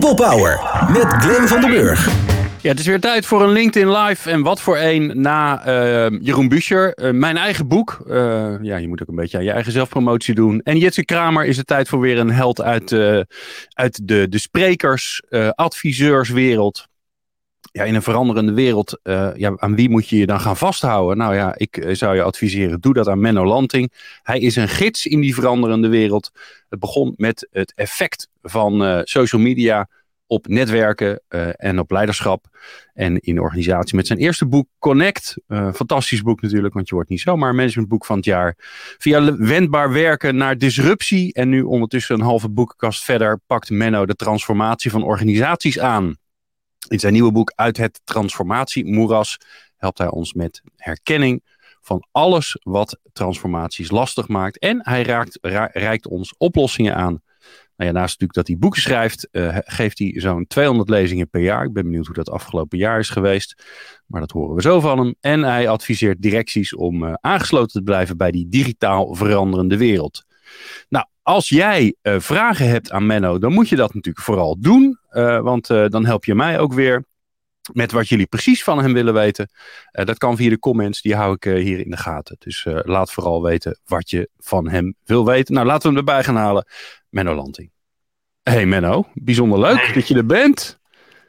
People Power met Glenn van den Burg. Ja, het is weer tijd voor een LinkedIn Live. En wat voor een na uh, Jeroen Buescher. Uh, mijn eigen boek. Uh, ja, je moet ook een beetje aan je eigen zelfpromotie doen. En Jitse Kramer is het tijd voor weer een held uit, uit de, de sprekers, adviseurswereld ja, in een veranderende wereld, uh, ja, aan wie moet je je dan gaan vasthouden? Nou ja, ik uh, zou je adviseren, doe dat aan Menno Lanting. Hij is een gids in die veranderende wereld. Het begon met het effect van uh, social media op netwerken en op leiderschap en in organisatie. Met zijn eerste boek Connect, fantastisch boek natuurlijk, want je wordt niet zomaar managementboek van het jaar. Via wendbaar werken naar disruptie en nu ondertussen een halve boekenkast verder pakt Menno de transformatie van organisaties aan. In zijn nieuwe boek Uit het transformatiemoeras helpt hij ons met herkenning van alles wat transformaties lastig maakt. En hij raakt, reikt ons oplossingen aan. Nou ja, naast natuurlijk dat hij boeken schrijft, uh, geeft hij zo'n 200 lezingen per jaar. Ik ben benieuwd hoe dat afgelopen jaar is geweest. Maar dat horen we zo van hem. En hij adviseert directies om uh, aangesloten te blijven bij die digitaal veranderende wereld. Nou, als jij uh, vragen hebt aan Menno, dan moet je dat natuurlijk vooral doen. Uh, want uh, dan help je mij ook weer met wat jullie precies van hem willen weten. dat kan via de comments, die hou ik hier in de gaten. Dus laat vooral weten wat je van hem wil weten. Nou, laten we hem erbij gaan halen. Menno Lanting. Hey Menno, bijzonder leuk hey. dat je er bent.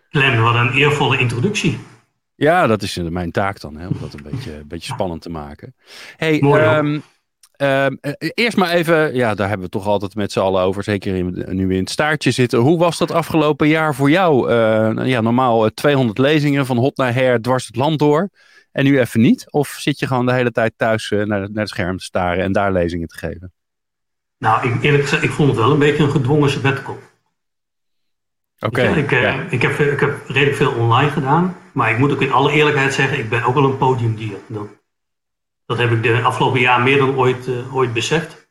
Glenn, wat een eervolle introductie. Ja, dat is mijn taak dan, hè, om dat een beetje, een beetje spannend te maken. Hey, Mooi, uh, eerst maar even, ja, daar hebben we toch altijd met z'n allen over, zeker in, nu we in het staartje zitten. Hoe was dat afgelopen jaar voor jou? Uh, ja, normaal 200 lezingen van hot naar her, dwars het land door. En nu even niet? Of zit je gewoon de hele tijd thuis uh, naar, naar het scherm te staren en daar lezingen te geven? Nou, ik, eerlijk gezegd, ik vond het wel een beetje een gedwongen sabbatical. Oké. Okay, ik, ja. ik, heb, ik heb redelijk veel online gedaan. Maar ik moet ook in alle eerlijkheid zeggen, ik ben ook wel een podiumdier. Dat, dat heb ik de afgelopen jaar meer dan ooit, uh, ooit beseft.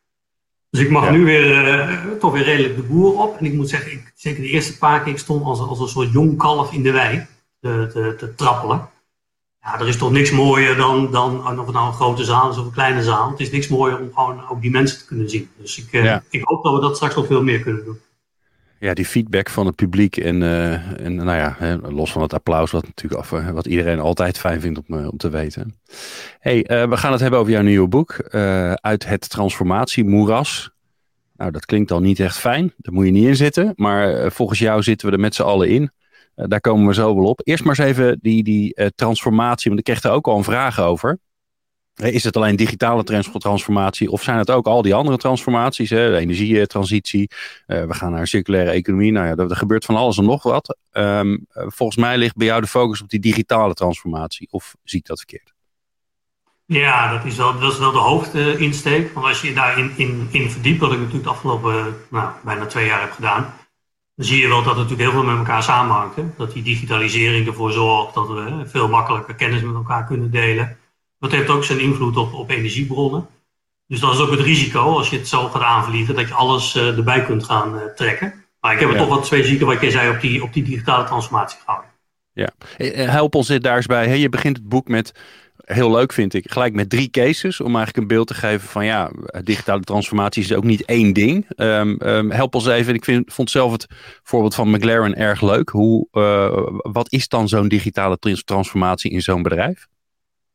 Dus ik mag ja. nu weer uh, toch weer redelijk de boer op. En ik moet zeggen, ik, zeker de eerste paar keer, ik stond als, als een soort jong kalf in de wei te, te, te trappelen. Ja, er is toch niks mooier dan, dan of het nou een grote zaal is of een kleine zaal. Het is niks mooier om gewoon ook die mensen te kunnen zien. Dus ik, ja. ik hoop dat we dat straks nog veel meer kunnen doen ja, die feedback van het publiek en, uh, en nou ja, hè, los van het applaus, wat natuurlijk af, wat iedereen altijd fijn vindt om, om te weten. hey, we gaan het hebben over jouw nieuwe boek, Uit het transformatiemoeras. Nou, dat klinkt al niet echt fijn, daar moet je niet in zitten, maar volgens jou zitten we er met z'n allen in. daar komen we zo wel op. Eerst maar eens even die, die transformatie, want ik kreeg er ook al een vraag over. Is het alleen digitale transformatie of zijn het ook al die andere transformaties? Hè? De energietransitie, uh, we gaan naar een circulaire economie. Nou ja, er, gebeurt van alles en nog wat. Um, volgens mij ligt bij jou de focus op die digitale transformatie. Of zie ik dat verkeerd? Ja, dat is wel, dat is wel de hoofdinsteek. Want als je daarin in, in verdiept, wat ik natuurlijk de afgelopen nou, bijna twee jaar heb gedaan, dan zie je wel dat het natuurlijk heel veel met elkaar samenhangt. Dat die digitalisering ervoor zorgt dat we veel makkelijker kennis met elkaar kunnen delen dat heeft ook zijn invloed op, op energiebronnen. Dus dat is ook het risico als je het zo gaat aanvliegen, dat je alles uh, erbij kunt gaan uh, trekken. Maar ik heb er ja. toch wat twee zieken, wat jij zei, op die, op die digitale transformatie gehouden. Ja, help ons dit daar eens bij. Je begint het boek met, heel leuk vind ik, gelijk met drie cases. Om eigenlijk een beeld te geven van ja, digitale transformatie is ook niet één ding. Um, um, help ons even, ik vind, vond zelf het voorbeeld van McLaren erg leuk. Hoe, uh, wat is dan zo'n digitale transformatie in zo'n bedrijf?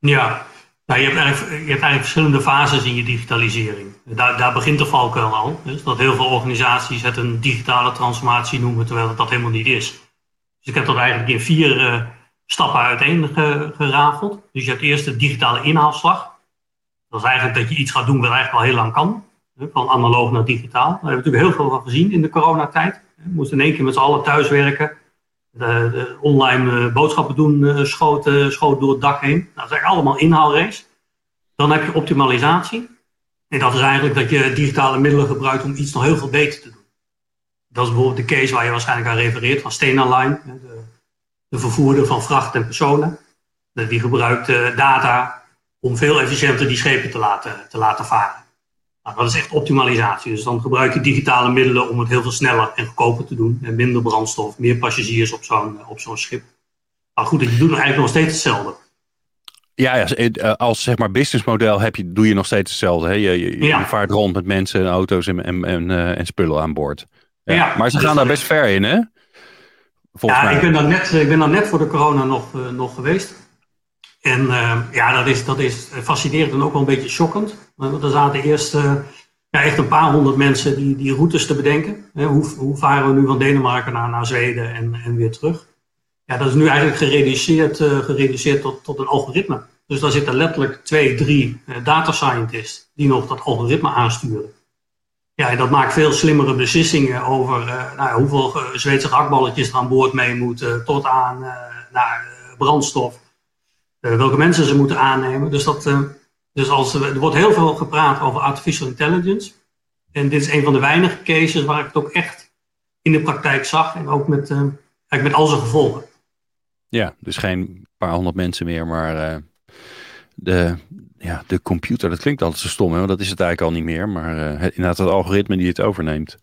Ja, nou, je, hebt eigenlijk, verschillende fases in je digitalisering. Daar, daar begint de valkuil al. Dus dat heel veel organisaties het een digitale transformatie noemen, terwijl het dat helemaal niet is. Dus ik heb dat eigenlijk in vier uh, stappen uiteen gerafeld. Dus je hebt eerst de digitale inhaalslag. Dat is eigenlijk dat je iets gaat doen wat eigenlijk al heel lang kan. Van analoog naar digitaal. Daar hebben we natuurlijk heel veel van gezien in de coronatijd. We moesten in één keer met z'n allen thuiswerken de, de online uh, boodschappen doen schoot, uh, schoot door het dak heen. Nou, dat eigenlijk allemaal inhaalrace. Dan heb je optimalisatie. En dat is eigenlijk dat je digitale middelen gebruikt om iets nog heel veel beter te doen. Dat is bijvoorbeeld de case waar je waarschijnlijk aan refereert van Stena Line, de, de vervoerder van vracht en personen. Die gebruikt data om veel efficiënter die schepen te laten, te laten varen. Nou, dat is echt optimalisatie. Dus dan gebruik je digitale middelen om het heel veel sneller en goedkoper te doen. En minder brandstof, meer passagiers op zo'n op zo'n schip. Maar goed, je doet nog eigenlijk nog steeds hetzelfde. Ja, ja, eh, als zeg maar businessmodel heb je, doe je nog steeds hetzelfde. Hè? Je, je, ja. je vaart rond met mensen, auto's en, en, en, en spullen aan boord. Ja. ja maar ze gaan daar best ver in, hè? Volgens ja, mij. Ik, ben dan net, ik ben dan net voor de corona nog, uh, nog geweest. En uh, ja, dat is, dat is fascinerend en ook wel een beetje shockend. Want er zaten eerst uh, ja, echt een paar honderd mensen die, die routes te bedenken. Hoe, hoe varen we nu van Denemarken naar, naar Zweden en, en weer terug? Ja, dat is nu eigenlijk gereduceerd, uh, gereduceerd tot, tot een algoritme. Dus daar zitten letterlijk twee, drie data scientists die nog dat algoritme aansturen. Ja, en dat maakt veel slimmere beslissingen over nou, hoeveel Zweedse hakballetjes er aan boord mee moeten, tot aan naar brandstof eh, welke mensen ze moeten aannemen. Dus, dat, eh, dus als, er wordt heel veel gepraat over artificial intelligence. En dit is een van de weinige cases waar ik het ook echt in de praktijk zag. En ook met, uh, met al zijn gevolgen. Ja, dus geen paar honderd mensen meer, maar de, ja, de computer. Dat klinkt altijd zo stom, hè? want dat is het eigenlijk al niet meer. Maar het, inderdaad het algoritme die het overneemt.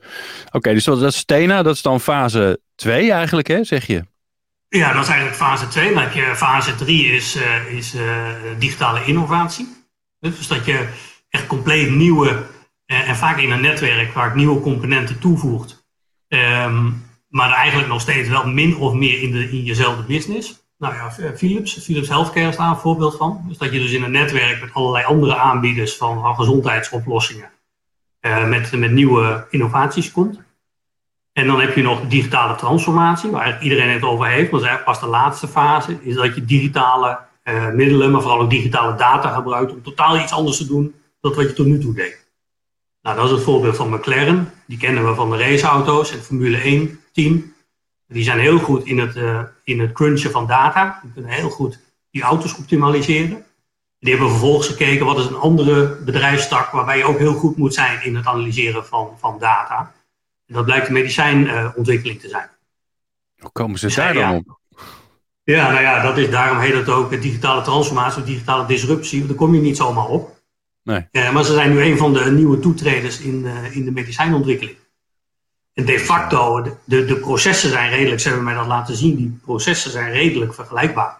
Oké, dus dat, dat is Tena. Dat is dan fase 2 eigenlijk, hè, zeg je? Ja, dat is eigenlijk fase 2. Dan heb je fase 3 is, uh, is uh, digitale innovatie. Dus dat je echt compleet nieuwe, uh, en vaak in een netwerk waar ik nieuwe componenten toevoegt. Um, maar eigenlijk nog steeds wel min of meer in, de, in jezelfde business. Nou ja, Philips, Philips Healthcare is daar een voorbeeld van. Dus dat je dus in een netwerk met allerlei andere aanbieders van, van gezondheidsoplossingen met, met nieuwe innovaties komt. En dan heb je nog digitale transformatie, waar iedereen het over heeft. Maar dat is eigenlijk pas de laatste fase, is dat je digitale uh, middelen, maar vooral ook digitale data gebruikt om totaal iets anders te doen dan wat je tot nu toe deed. Nou, dat is het voorbeeld van McLaren. Die kennen we van de raceauto's het Formule 1 team. Die zijn heel goed in het, uh, in het crunchen van data. Die kunnen heel goed die auto's optimaliseren. Die hebben vervolgens gekeken wat is een andere bedrijfstak waarbij je ook heel goed moet zijn in het analyseren van, van data dat blijkt de medicijnontwikkeling te zijn. Hoe komen ze dus, daar dan op? Ja, nou ja, dat is, daarom heet het ook digitale transformatie digitale disruptie. Daar kom je niet zomaar op. Nee. Uh, maar ze zijn nu een van de nieuwe toetreders in, uh, in de medicijnontwikkeling. En de facto, de, de, processen zijn redelijk, ze hebben mij dat laten zien, die processen zijn redelijk vergelijkbaar.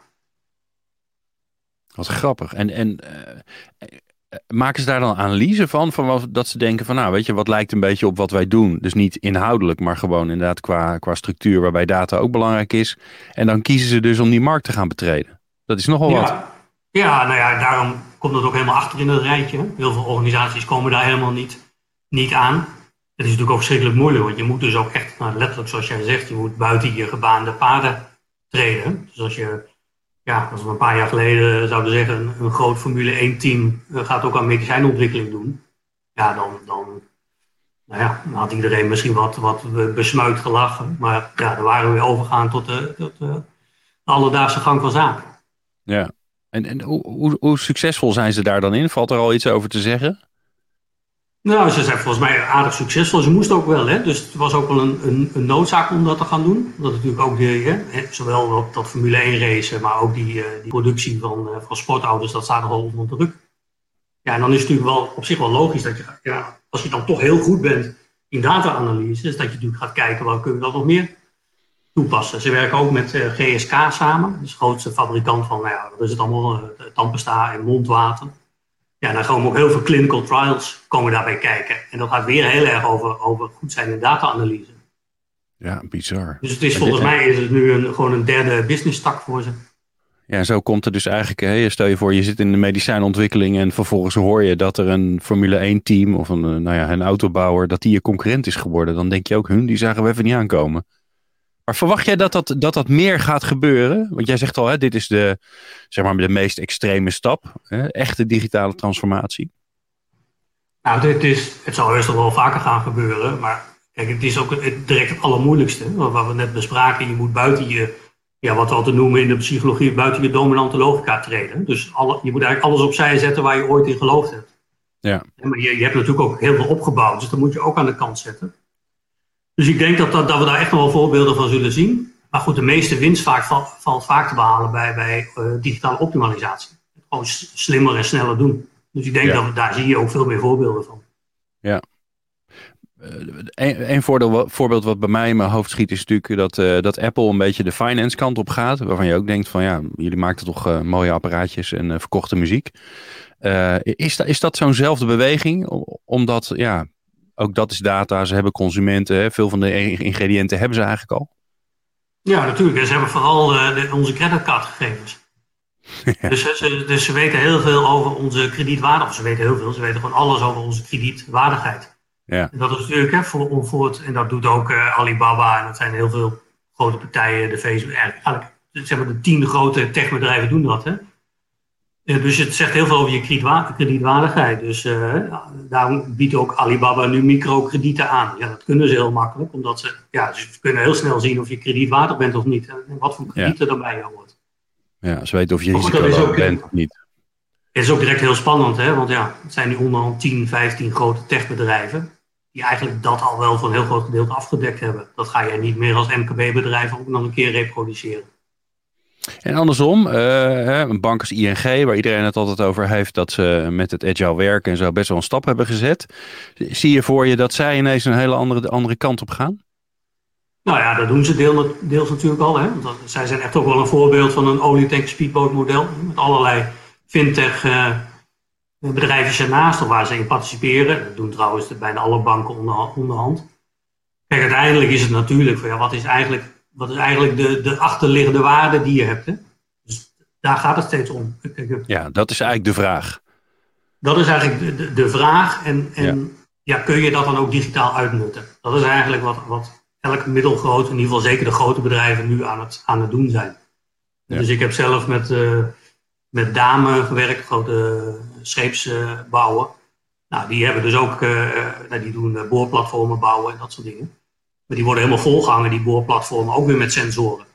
Wat grappig. En, en uh, maken ze daar dan analyse van? van wat, dat ze denken van nou weet je wat lijkt een beetje op wat wij doen. Dus niet inhoudelijk maar gewoon inderdaad qua, qua structuur waarbij data ook belangrijk is. En dan kiezen ze dus om die markt te gaan betreden. Dat is nogal ja. wat. Ja, nou ja, daarom komt het ook helemaal achter in het rijtje. Heel veel organisaties komen daar helemaal niet, niet aan. Het is natuurlijk ook verschrikkelijk moeilijk, want je moet dus ook echt, nou, letterlijk zoals jij zegt, je moet buiten je gebaande paden treden. Dus als je ja, als we een paar jaar geleden zouden zeggen, een, groot Formule 1 team eh, gaat ook aan medicijnontwikkeling doen. Ja, dan, dan, nou ja, had iedereen misschien wat, wat besmuit gelachen. Maar ja, dan waren we weer overgegaan tot de, tot alledaagse gang van zaken. Ja, en, en hoe, hoe, hoe succesvol zijn ze daar dan in? Valt er al iets over te zeggen? Nou, ze zijn volgens mij aardig succesvol. Ze moesten ook wel, hè? dus het was ook wel een, een, een noodzaak om dat te gaan doen. Dat natuurlijk ook hè, zowel dat, dat Formule 1 race, maar ook die, uh, die productie van, uh, van sportauto's, dat staat nogal onder druk. Ja, en dan is het natuurlijk wel op zich wel logisch dat je, ja, als je dan toch heel goed bent in data-analyse, dat je natuurlijk gaat kijken, waar kunnen we dat nog meer toepassen. Ze werken ook met eh, GSK samen, de grootste fabrikant van, nou ja, dat is het allemaal, uh, en mondwater. Ja, dan komen ook heel veel clinical trials komen daarbij kijken. En dat gaat weer heel erg over, over goed zijn in data-analyse. Ja, bizar. Dus het is volgens mij is het nu een, gewoon een derde business tak voor ze. Ja, zo komt het dus eigenlijk. Hè, stel je voor, je zit in de medicijnontwikkeling en vervolgens hoor je dat er een Formule 1 team of een, nou ja, een autobouwer, dat die je concurrent is geworden. Dan denk je ook, hun, die zagen we even niet aankomen. Maar verwacht jij dat dat, dat dat meer gaat gebeuren? Want jij zegt al, hè, dit is de, zeg maar, de meest extreme stap. Hè, echte digitale transformatie. Nou, dit is, het zal heus nog wel vaker gaan gebeuren. Maar kijk, het is ook het, direct het allermoeilijkste. Wat we net bespraken. Je moet buiten je, ja, wat we altijd noemen in de psychologie, buiten je dominante logica treden. Dus alle, je moet eigenlijk alles opzij zetten waar je ooit in geloofd hebt. Ja. Maar je, je hebt natuurlijk ook heel veel opgebouwd. Dus dat moet je ook aan de kant zetten. Dus ik denk dat, dat, dat we daar echt nog wel voorbeelden van zullen zien. Maar goed, de meeste winst vaak, valt, vaak te behalen bij, bij uh, digitale optimalisatie. Gewoon slimmer en sneller doen. Dus ik denk ja. dat daar zie je ook veel meer voorbeelden van. Ja. een, een voorbeeld wat bij mij in mijn hoofd schiet is natuurlijk dat, uh, dat Apple een beetje de finance kant op gaat. Waarvan je ook denkt van ja, jullie maken toch uh, mooie apparaatjes en verkochte muziek. is, da, is dat zo'nzelfde beweging? Omdat ja, ook dat is data. Ze hebben consumenten. Hè? Veel van de ingrediënten hebben ze eigenlijk al. Ja, natuurlijk. Ze hebben vooral de, onze creditcardgegevens. Ja. Dus, ze, dus ze weten heel veel over onze kredietwaardigheid. Ze weten heel veel. Ze weten gewoon alles over onze kredietwaardigheid. Ja. En dat is natuurlijk hè, voor, voor het, en dat doet ook uh, Alibaba en dat zijn heel veel grote partijen, de Facebook, eigenlijk, zeg maar de tien grote techbedrijven doen dat. Hè. Dus het zegt heel veel over je kredietwaardigheid. Dus uh, daarom biedt ook Alibaba nu microkredieten aan. Ja, dat kunnen ze heel makkelijk, omdat ze, ja, ze kunnen heel snel zien of je kredietwaardig bent of niet. En wat voor kredieten ja. erbij hoort. Ja, ze weten of je risico bent of niet. Het is ook direct heel spannend, hè? want ja, het zijn nu onderhand 10, 15 grote techbedrijven die eigenlijk dat al wel voor een heel groot gedeelte afgedekt hebben. Dat ga jij niet meer als MKB-bedrijf ook nog een keer reproduceren. En andersom, uh, een bank als ING, waar iedereen het altijd over heeft dat ze met het agile werken en zo best wel een stap hebben gezet. Zie je voor je dat zij ineens een hele andere, andere kant op gaan? Nou ja, dat doen ze deel, deels natuurlijk al. Hè? Zij zijn echt ook wel een voorbeeld van een olietank speedboat model. Met allerlei fintech uh, bedrijven ernaast of waar ze in participeren. Dat doen trouwens bijna alle banken onder, onderhand. Kijk, uiteindelijk is het natuurlijk van ja, wat is eigenlijk wat is eigenlijk de, de achterliggende waarde die je hebt. Hè? Dus daar gaat het steeds om. Ja, dat is eigenlijk de vraag. Dat is eigenlijk de, de, de vraag. En, en ja. ja. kun je dat dan ook digitaal uitnutten? Dat is eigenlijk wat, wat elk middelgroot, in ieder geval zeker de grote bedrijven, nu aan het, aan het doen zijn. Ja. Dus ik heb zelf met, uh, met Dame gewerkt, grote scheepsbouwer. nou, die hebben dus ook, uh, die doen boorplatformen bouwen en dat soort dingen. Die worden helemaal volgehangen, die boorplatformen, ook weer met sensoren.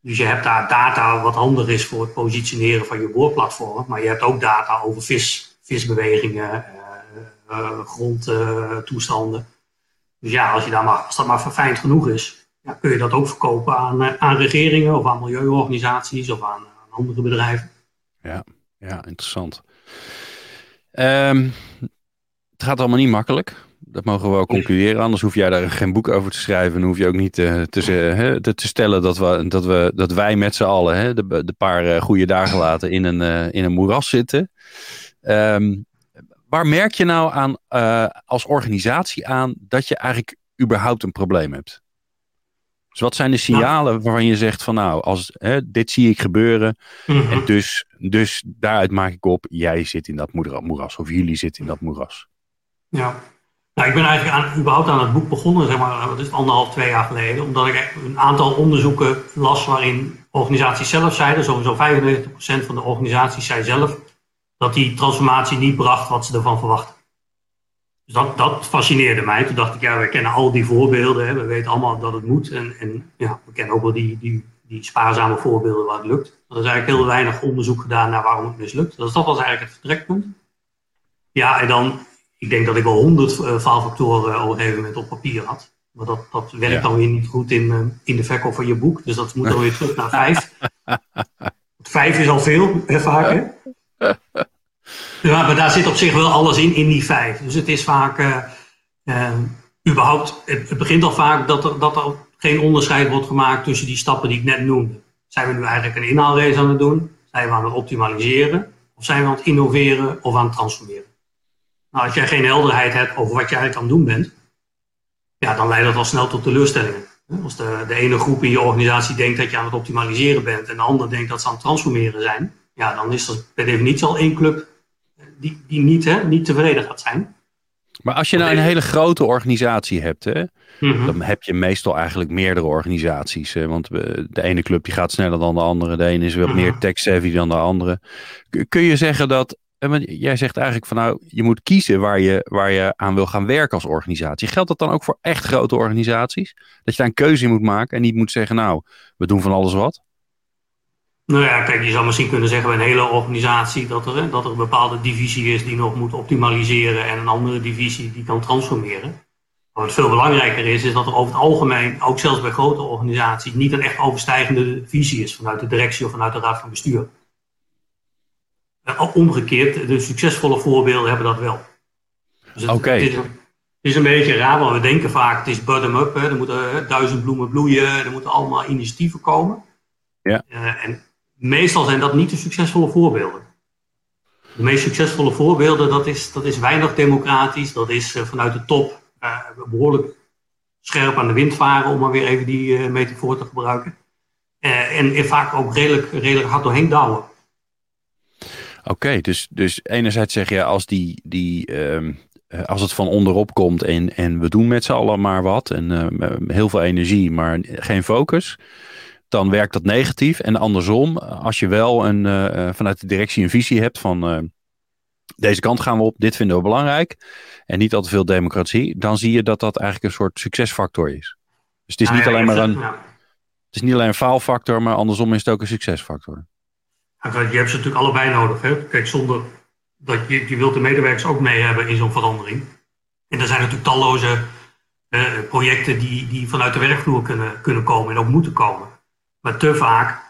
Dus je hebt daar data wat handig is voor het positioneren van je boorplatform. Maar je hebt ook data over vis, visbewegingen, uh, uh, grondtoestanden. dus ja, als, je daar maar, als dat maar verfijnd genoeg is, ja, kun je dat ook verkopen aan, aan regeringen of aan milieuorganisaties of aan, aan andere bedrijven. Ja, ja interessant. Um, het gaat allemaal niet makkelijk. Dat mogen we wel concluderen. Anders hoef jij daar geen boek over te schrijven. En hoef je ook niet uh, te, uh, te, te, stellen dat, we, dat, we, dat wij met z'n allen hè, de, de paar uh, goede dagen later in een, in een moeras zitten. Um, waar merk je nou aan als organisatie aan dat je eigenlijk überhaupt een probleem hebt? Dus wat zijn de signalen waarvan je zegt van nou, als, hè, dit zie ik gebeuren. Mm -hmm. En dus, dus daaruit maak ik op, jij zit in dat moeras. Of jullie zitten in dat moeras. Ja, nou, ik ben eigenlijk überhaupt aan het boek begonnen, zeg maar, wat is anderhalf, twee jaar geleden. Omdat ik een aantal onderzoeken las waarin organisaties zelf zeiden, sowieso 95% van de organisaties zei zelf, dat die transformatie niet bracht wat ze ervan verwachten. Dus dat, dat fascineerde mij. Toen dacht ik, ja, we kennen al die voorbeelden, hè, we weten allemaal dat het moet. En, en ja, we kennen ook wel die, die, die spaarzame voorbeelden waar het lukt. Er is eigenlijk heel weinig onderzoek gedaan naar waarom het mislukt. Dus dat was eigenlijk het vertrekpunt. Ja, en dan ik denk dat ik wel honderd uh, faalfactoren op een gegeven moment op papier had. Maar dat, dat werkt ja. dan weer niet goed in, uh, in de verkoop van je boek. Dus dat moet dan weer terug naar vijf. vijf is al veel, hè, vaak. Hè? Ja, maar daar zit op zich wel alles in, in die vijf. Dus het is vaak, uh, überhaupt, het, het, begint al vaak dat er, dat er geen onderscheid wordt gemaakt tussen die stappen die ik net noemde. Zijn we nu eigenlijk een inhaalrace aan het doen? Zijn we aan het optimaliseren? Of zijn we aan het innoveren of aan het transformeren? Nou, als jij geen helderheid hebt over wat je eigenlijk aan het doen bent, ja, dan leidt dat al snel tot teleurstellingen. Als de, de ene groep in je organisatie denkt dat je aan het optimaliseren bent en de andere denkt dat ze aan het transformeren zijn, ja, dan is er per definitie al één club die, die niet, hè, niet tevreden gaat zijn. Maar als je nou een hele grote organisatie hebt, hè, mm -hmm. dan heb je meestal eigenlijk meerdere organisaties. Hè, want de ene club die gaat sneller dan de andere, de ene is wat mm -hmm. meer tech-savvy dan de andere. Kun je zeggen dat jij zegt eigenlijk van nou, je moet kiezen waar je, waar je aan wil gaan werken als organisatie. Geldt dat dan ook voor echt grote organisaties? Dat je daar een keuze in moet maken en niet moet zeggen, nou, we doen van alles wat? Nou ja, kijk, je zou misschien kunnen zeggen bij een hele organisatie dat er, dat er een bepaalde divisie is die nog moet optimaliseren en een andere divisie die kan transformeren. Maar wat veel belangrijker is, is dat er over het algemeen, ook zelfs bij grote organisaties, niet een echt overstijgende visie is vanuit de directie of vanuit de raad van bestuur. Omgekeerd, de succesvolle voorbeelden hebben dat wel. Dus Oké. Okay. Het, het, is een beetje raar, want we denken vaak het is bottom-up. Er moeten duizend bloemen bloeien, er moeten allemaal initiatieven komen. Ja. Uh, en meestal zijn dat niet de succesvolle voorbeelden. De meest succesvolle voorbeelden, dat is, dat is weinig democratisch. Dat is uh, vanuit de top uh, behoorlijk scherp aan de wind varen, om maar weer even die metafoor te gebruiken. en, en vaak ook redelijk, redelijk hard doorheen douwen. Oké, dus, dus enerzijds zeg je als, die, die, ehm, als het van onderop komt en, en we doen met z'n allen maar wat en heel veel energie, maar geen focus, dan werkt dat negatief. En andersom, als je wel een, vanuit de directie een visie hebt van deze kant gaan we op, dit vinden we belangrijk. En niet al te veel democratie. Dan zie je dat dat eigenlijk een soort succesfactor is. Dus het is niet alleen maar een. Het is niet alleen een faalfactor, maar andersom is het ook een succesfactor. Je hebt ze natuurlijk allebei nodig. Hè? Kijk, zonder dat je, je wilt de medewerkers ook mee hebben in zo'n verandering. En er zijn natuurlijk talloze uh, projecten die, die vanuit de werkvloer kunnen, kunnen komen en ook moeten komen. Maar te vaak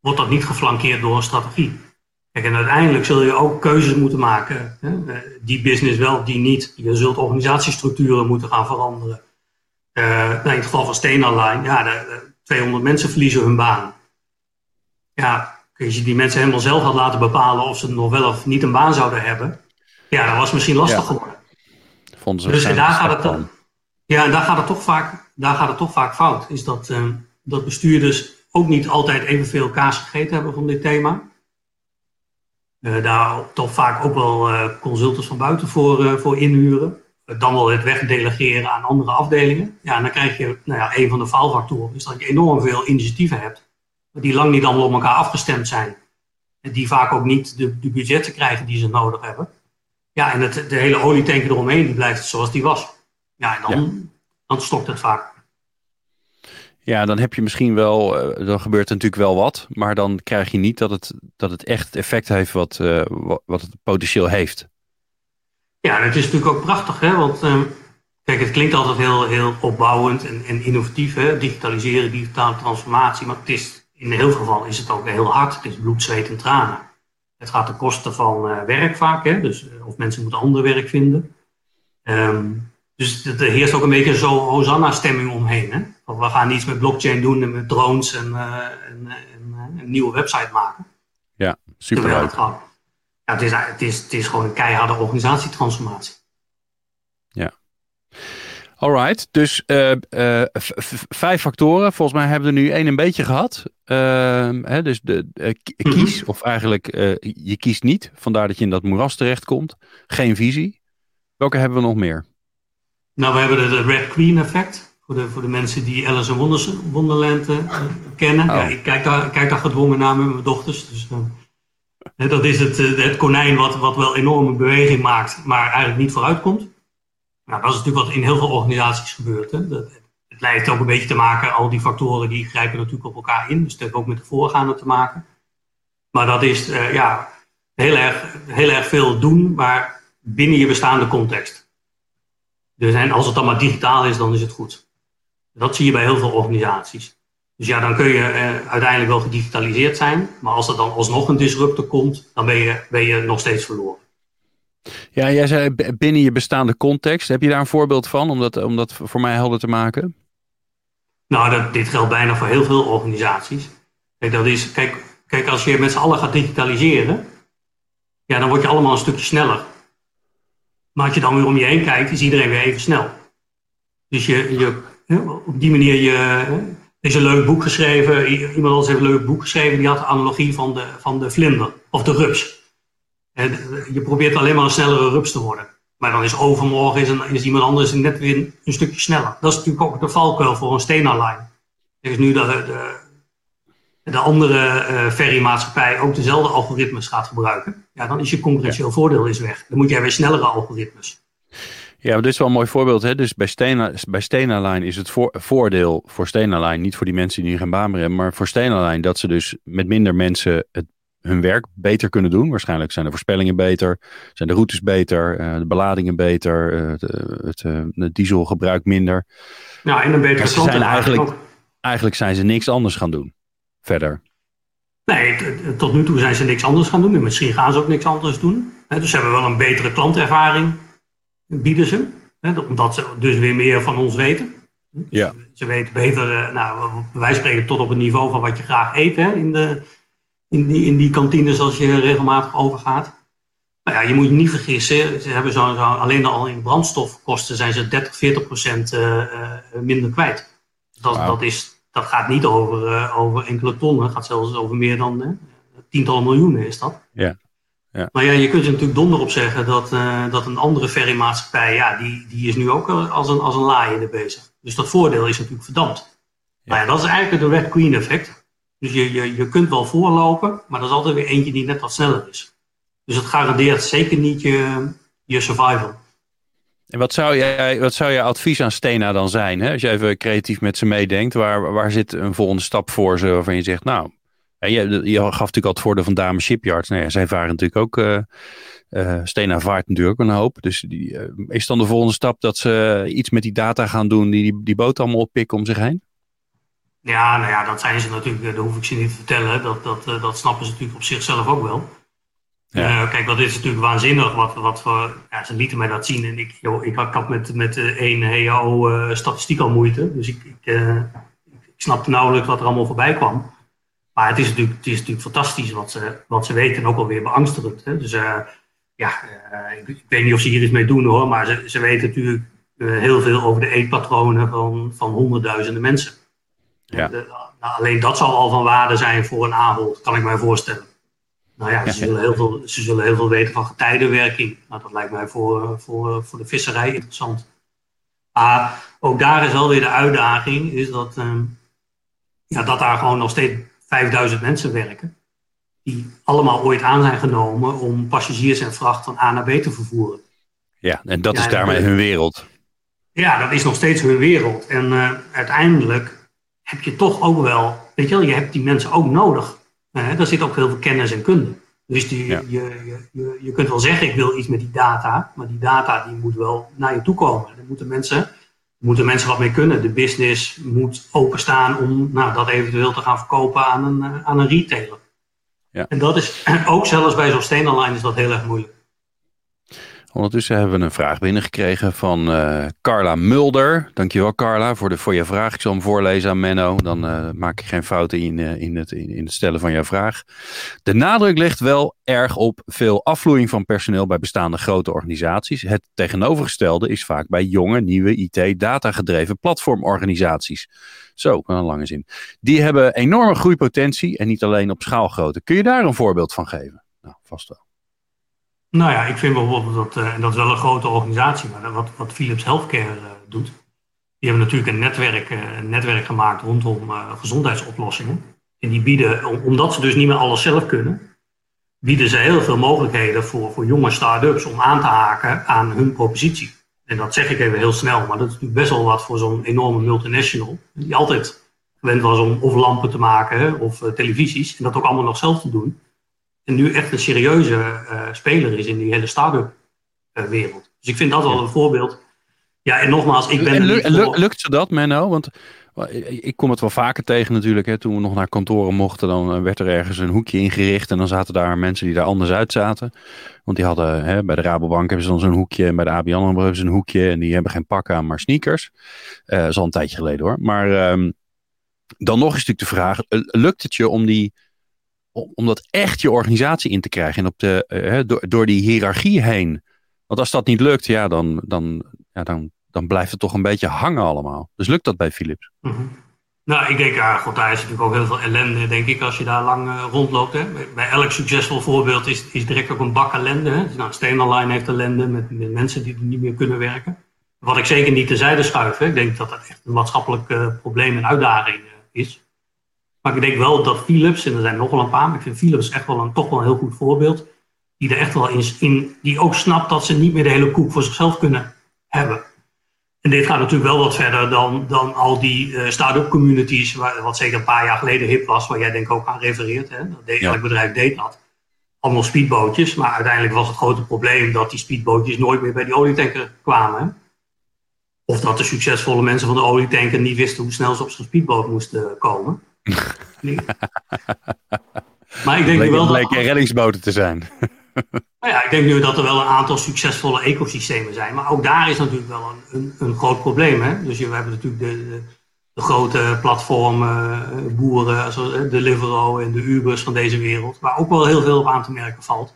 wordt dat niet geflankeerd door een strategie en uiteindelijk zul je ook keuzes moeten maken. Hè? Eh, die business wel, die niet. Je zult organisatiestructuren moeten gaan veranderen. Uh, nou, in het geval van Steenalign, ja, de, 200 mensen verliezen hun baan. Ja, als je die mensen helemaal zelf had laten bepalen of ze nog wel of niet een baan zouden hebben, ja, dat was misschien lastig geworden. Vonden ze dus daar gaat het dan. Ja, en daar gaat het toch vaak, daar gaat het toch vaak fout. Is dat, uh, dat bestuurders ook niet altijd evenveel kaas gegeten hebben van dit thema. Uh, daar toch vaak ook wel uh, consultants van buiten voor, voor inhuren. dan wel het wegdelegeren aan andere afdelingen. Ja, en dan krijg je, nou ja, een van de faalfactoren is dat je enorm veel initiatieven hebt. Die lang niet allemaal op elkaar afgestemd zijn. En die vaak ook niet de, de budgetten krijgen die ze nodig hebben. Ja, en het, de hele olietanker eromheen, die blijft zoals die was. Ja, en dan, ja. dan stokt het vaak. Ja, dan heb je misschien wel, uh, dan gebeurt er natuurlijk wel wat, maar dan krijg je niet dat het, dat het echt effect heeft wat, uh, wat het potentieel heeft. Ja, dat is natuurlijk ook prachtig, hè? want um, kijk, het klinkt altijd heel, heel opbouwend en, en innovatief, hè? digitaliseren, digitale transformatie, maar het is, in heel veel gevallen is het ook heel hard. Het is bloed, zweet en tranen. Het gaat ten koste van uh, werk vaak, hè? Dus, of mensen moeten ander werk vinden. Um, dus er heerst ook een beetje zo'n Hosanna-stemming omheen. Hè? we gaan iets met blockchain doen en met drones en, uh, en, en een nieuwe website maken. Ja, super het, ja, het, is, het, is, het is gewoon een keiharde organisatietransformatie. Alright, dus uh, vijf factoren. Volgens mij hebben we er nu één een beetje gehad. Ehm, hè, dus de, kies, mm -hmm. of eigenlijk je kiest niet. Vandaar dat je in dat moeras terechtkomt. Geen visie. Welke hebben we nog meer? Nou, we hebben het Red Queen effect. Voor de, voor de mensen die Alice in Wonders, Wonderland kennen. Oh. Ja, ik kijk daar, kijk daar gedwongen naar met mijn dochters. Dus, dat is het, het konijn wat, wat wel enorme beweging maakt, maar eigenlijk niet vooruit komt. Nou, dat is natuurlijk wat in heel veel organisaties gebeurt. Hè. Dat, het lijkt ook een beetje te maken, al die factoren die grijpen natuurlijk op elkaar in. Dus het heeft ook met de voorgaande te maken. Maar dat is uh, ja, heel, erg, heel erg veel doen, maar binnen je bestaande context. Dus en als het dan maar digitaal is, dan is het goed. Dat zie je bij heel veel organisaties. Dus ja, dan kun je eh, uiteindelijk wel gedigitaliseerd zijn. Maar als er dan alsnog een disruptor komt, dan ben je, ben je nog steeds verloren. Ja, jij zei binnen je bestaande context. Heb je daar een voorbeeld van om dat, om dat voor mij helder te maken? Nou, dat, dit geldt bijna voor heel veel organisaties. Kijk, dat is, kijk, kijk, als je met z'n allen gaat digitaliseren, ja, dan word je allemaal een stukje sneller. Maar als je dan weer om je heen kijkt, is iedereen weer even snel. Dus je, je, op die manier, je, is een leuk boek geschreven, iemand anders heeft een leuk boek geschreven, die had de analogie van de, van de vlinder of de rups. Je probeert alleen maar een snellere rups te worden. Maar dan is overmorgen is, een, is iemand anders net weer een, stukje sneller. Dat is natuurlijk ook de valkuil voor een Stena-lijn. Er is nu de, de, de andere uh, ferrymaatschappij ook dezelfde algoritmes gaat gebruiken, ja, dan is je concurrentieel ja. voordeel is weg. Dan moet jij weer snellere algoritmes. Ja, dit is wel een mooi voorbeeld. Hè? Dus bij Stena, bij Stena Line is het voor, voordeel voor Stena Line, niet voor die mensen die nu geen baan meer hebben, maar voor Stena Line dat ze dus met minder mensen het, hun werk beter kunnen doen. Waarschijnlijk zijn de voorspellingen beter, zijn de routes beter, uh, de beladingen beter, uh, de, het, uh, het dieselgebruik minder. Nou, en een betere klant. Eigenlijk, eigenlijk zijn ze niks anders gaan doen verder? Nee, tot nu toe zijn ze niks anders gaan doen. En misschien gaan ze ook niks anders doen. Dus ze hebben wel een betere klantervaring, bieden ze. Omdat ze dus weer meer van ons weten. Ja. Ze weten beter, eh, nou, wij spreken tot op het niveau van wat je graag eet hè, in, de, in, die, in die kantines als je regelmatig overgaat. Nou ja, je moet je niet vergissen, ze hebben zo, zo alleen al in brandstofkosten zijn ze 30, 40 procent uh, minder kwijt. Dat, wow. dat, is, dat gaat niet over, uh, over enkele tonnen, het gaat zelfs over meer dan tientallen miljoenen is dat. Ja. Ja. Maar ja, je kunt er natuurlijk donder op zeggen dat, uh, dat een andere ferrymaatschappij, ja, die, die is nu ook als een, als een laaiende bezig. Dus dat voordeel is natuurlijk verdampt. Ja. Nou ja, dat is eigenlijk het Red Queen effect. Dus je, je, je kunt wel voorlopen, maar er is altijd weer eentje die net wat sneller is. Dus het garandeert zeker niet je, je survival. En wat zou, jij, wat zou je advies aan Stena dan zijn? Hè? Als je even creatief met ze meedenkt, waar, waar zit een volgende stap voor ze waarvan je zegt, nou, je, je gaf natuurlijk al het voordeel van Dame Shipyards. Nou ja, zij varen natuurlijk ook, uh, Stena vaart natuurlijk een hoop. Dus die, uh, is dan de volgende stap dat ze iets met die data gaan doen, die, die boot allemaal oppikken om zich heen? Ja, nou ja, dat zijn ze natuurlijk, dat hoef ik ze niet te vertellen. Dat, dat, dat snappen ze natuurlijk op zichzelf ook wel. Ja. Uh, kijk, dat is natuurlijk waanzinnig wat, wat voor. Ja, ze lieten mij dat zien en ik, joh, ik, had met, met één HAO uh, statistiek al moeite. Dus ik, ik, uh, ik, snapte nauwelijks wat er allemaal voorbij kwam. Maar het is natuurlijk, het is natuurlijk fantastisch wat ze, wat ze weten en ook alweer beangstigend. Hè? Dus ja, ik, ik, weet niet of ze hier iets mee doen hoor, maar ze, ze weten natuurlijk heel veel over de eetpatronen van, van honderdduizenden mensen. Ja. De, nou, alleen dat zal al van waarde zijn voor een aanbod, kan ik mij voorstellen. Nou ja, ze, zullen heel veel, ze zullen heel veel weten van getijdenwerking. Nou, dat lijkt mij voor, voor, voor de visserij interessant. Maar ook daar is wel weer de uitdaging, is dat, um, ja, dat daar gewoon nog steeds 5000 mensen werken. Die allemaal ooit aan zijn genomen om passagiers en vracht van A naar B te vervoeren. Ja, en dat ja, is daarmee hun wereld. Ja, dat is nog steeds hun wereld. En uh, uiteindelijk heb je toch ook wel, weet je wel, je hebt die mensen ook nodig. Uh, daar zit ook heel veel kennis en kunde. Dus die, ja. je, je, je kunt wel zeggen, ik wil iets met die data, maar die data die moet wel naar je toe komen. Er moeten mensen, moeten mensen wat mee kunnen. De business moet openstaan om nou, dat eventueel te gaan verkopen aan een, uh, aan een retailer. Ja. En dat is ook zelfs bij zo'n steenonline is dat heel erg moeilijk. Ondertussen hebben we een vraag binnengekregen van uh, Carla Mulder. Dankjewel Carla voor, de, voor je vraag. Ik zal hem voorlezen aan Menno. Dan uh, maak ik geen fouten in, uh, in, het, in, in, het stellen van jouw vraag. De nadruk ligt wel erg op veel afvloeiing van personeel bij bestaande grote organisaties. Het tegenovergestelde is vaak bij jonge, nieuwe IT-datagedreven platformorganisaties. Zo, een lange zin. Die hebben enorme groeipotentie en niet alleen op schaalgrootte. Kun je daar een voorbeeld van geven? Nou, vast wel. Nou ja, ik vind bijvoorbeeld dat, uh, en dat is wel een grote organisatie, maar wat, wat Philips Healthcare uh, doet, die hebben natuurlijk een netwerk, een netwerk gemaakt rondom gezondheidsoplossingen. En die bieden, om, omdat ze dus niet meer alles zelf kunnen, bieden ze heel veel mogelijkheden voor, voor jonge start-ups om aan te haken aan hun propositie. En dat zeg ik even heel snel, maar dat is natuurlijk best wel wat voor zo'n enorme multinational, die altijd gewend was om of lampen te maken of televisies, en dat ook allemaal nog zelf te doen en nu echt een serieuze uh, speler is in die hele start-up uh, wereld. Dus ik vind dat wel een voorbeeld. Ja, en nogmaals, ik ben. En, lu voor... lukt ze dat, Menno? Want ik kom het wel vaker tegen natuurlijk. Hè. Toen we nog naar kantoren mochten, dan eh, werd er ergens een hoekje ingericht. En dan zaten daar mensen die daar anders uit zaten. Want die hadden, hè, bij de Rabobank hebben ze dan zo'n hoekje. En bij de ABN AMRO hebben ze een hoekje. En die hebben geen pak aan, maar sneakers. Uh, dat is al een tijdje geleden hoor. Maar um, dan nog is natuurlijk de vraag. Lukt het je om die om dat echt je organisatie in te krijgen. En op de, uh, door, door die hiërarchie heen. Want als dat niet lukt, ja, dan, dan, ja, dan, dan blijft het toch een beetje hangen allemaal. Dus lukt dat bij Philips? -hmm. Nou, ik denk, god, daar is natuurlijk ook heel veel ellende, denk ik, als je daar lang uh, rondloopt. Hè. Bij elk succesvol voorbeeld is, is direct ook een bak ellende. Hè. Nou, heeft ellende met, met, mensen die niet meer kunnen werken. Wat ik zeker niet terzijde schuif. Hè. Ik denk dat dat echt een maatschappelijk uh, probleem en uitdaging is. Maar ik denk wel dat Philips, en er zijn nog wel een paar, maar ik vind Philips echt wel een, toch wel een heel goed voorbeeld. Die er echt wel in, in, die ook snapt dat ze niet meer de hele koek voor zichzelf kunnen hebben. En dit gaat natuurlijk wel wat verder dan, dan al die uh, start-up communities, waar, wat zeker een paar jaar geleden hip was, waar jij denk ik ook aan refereert. Hè? Dat deed, ja. Elk bedrijf deed dat. Allemaal speedbootjes, maar uiteindelijk was het grote probleem dat die speedbootjes nooit meer bij die olietanker kwamen. Of dat de succesvolle mensen van de olietanker niet wisten hoe snel ze op zo'n speedboot moesten komen. Maar ik denk nu wel dat... Bleek reddingsboten te zijn. nou ja, ik denk nu dat er wel een aantal succesvolle ecosystemen zijn. Maar ook daar is natuurlijk wel een, een, een groot probleem. Hè? Dus we hebben natuurlijk de, de, de grote platformen, boeren, zoals Deliveroo en de Ubers van deze wereld. Waar ook wel heel veel op aan te merken valt.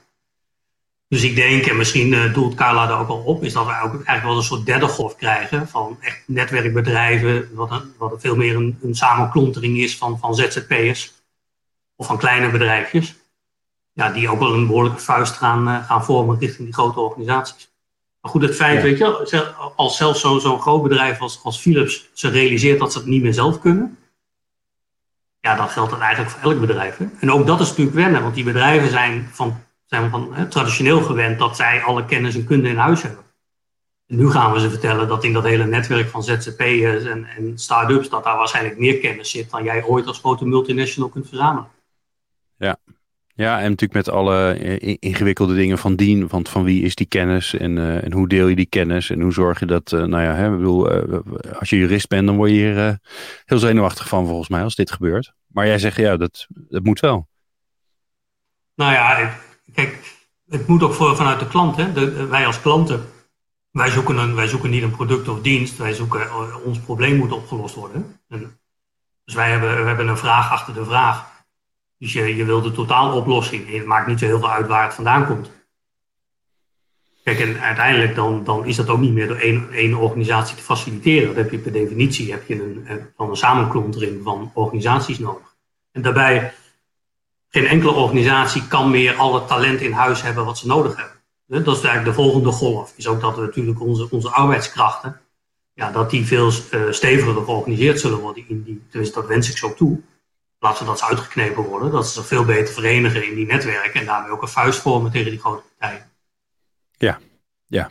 Dus ik denk, en misschien uh, doelt Carla daar ook al op, is dat we ook eigenlijk wel een soort derde golf krijgen van echt netwerkbedrijven, wat, een, wat veel meer een, een samenklontering is van, van ZZP'ers of van kleine bedrijfjes. Ja, die ook wel een behoorlijke vuist gaan, uh, gaan vormen richting die grote organisaties. Maar goed, het feit, weet je, als zelfs zo'n zo groot bedrijf als, als Philips ze realiseert dat ze het niet meer zelf kunnen, ja, dan geldt dat eigenlijk voor elk bedrijf. Hè? En ook dat is natuurlijk wennen, want die bedrijven zijn van zijn we van hè, traditioneel gewend dat zij alle kennis en kunde in huis hebben. En nu gaan we ze vertellen dat in dat hele netwerk van ZZP'ers en, en start-ups, dat daar waarschijnlijk meer kennis zit dan jij ooit als grote multinational kunt verzamelen. Ja, ja, en natuurlijk met alle ingewikkelde dingen van dien, want van wie is die kennis en, uh, en hoe deel je die kennis en hoe zorg je dat, uh, nou ja, hè, bedoel, uh, als je jurist bent, dan word je hier heel zenuwachtig van volgens mij als dit gebeurt. Maar jij zegt, ja, dat, dat moet wel. Nou ja, Kijk, het moet ook voor, vanuit de klant. Hè? De, wij als klanten, wij zoeken, een, wij zoeken niet een product of dienst. Wij zoeken, uh, ons probleem moet opgelost worden. En, dus wij hebben, we hebben een vraag achter de vraag. Dus je, je wil de totaaloplossing. Het maakt niet zo heel veel uit waar het vandaan komt. Kijk, en uiteindelijk dan, dan is dat ook niet meer door één, één organisatie te faciliteren. Dat heb je per definitie heb je een, van een samenklontering van organisaties nodig. En daarbij geen enkele organisatie kan meer alle talent in huis hebben wat ze nodig hebben. Dat is eigenlijk de volgende golf. Is ook dat we natuurlijk onze, onze arbeidskrachten, ja, dat die veel uh, steviger georganiseerd zullen worden. In die, tenminste, dat wens ik zo toe. In plaats dat ze uitgeknepen worden, dat ze zich veel beter verenigen in die netwerken en daarmee ook een vuist vormen tegen die grote partijen. Ja, ja.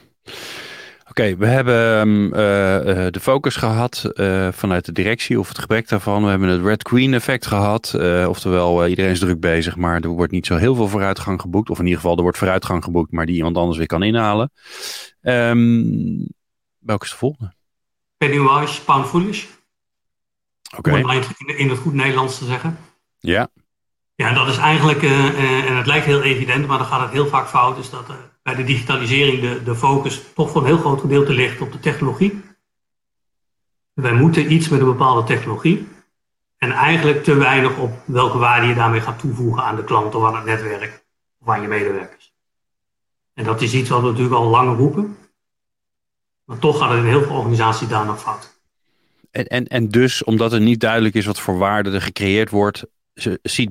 Oké, we hebben um, uh, de focus gehad uh, vanuit de directie of het gebrek daarvan. We hebben het Red Queen effect gehad. Oftewel, iedereen is druk bezig, maar er wordt niet zo heel veel vooruitgang geboekt. Of in ieder geval, er wordt vooruitgang geboekt, maar die iemand anders weer kan inhalen. Um, welke is de volgende? Pennywise, Pound Foolish. Oké. Okay. In, in het goed Nederlands te zeggen. Ja. Ja, dat is eigenlijk, en het lijkt heel evident, maar dan gaat het heel vaak fout, is dat bij de digitalisering de, de focus toch voor een heel groot gedeelte ligt op de technologie. Wij moeten iets met een bepaalde technologie. En eigenlijk te weinig op welke waarde je daarmee gaat toevoegen aan de klant of aan het netwerk of aan je medewerkers. En dat is iets wat we natuurlijk al lang roepen. Maar toch gaat het in heel veel organisaties daar nog fout. En, en, en dus, omdat er niet duidelijk is wat voor waarde er gecreëerd wordt,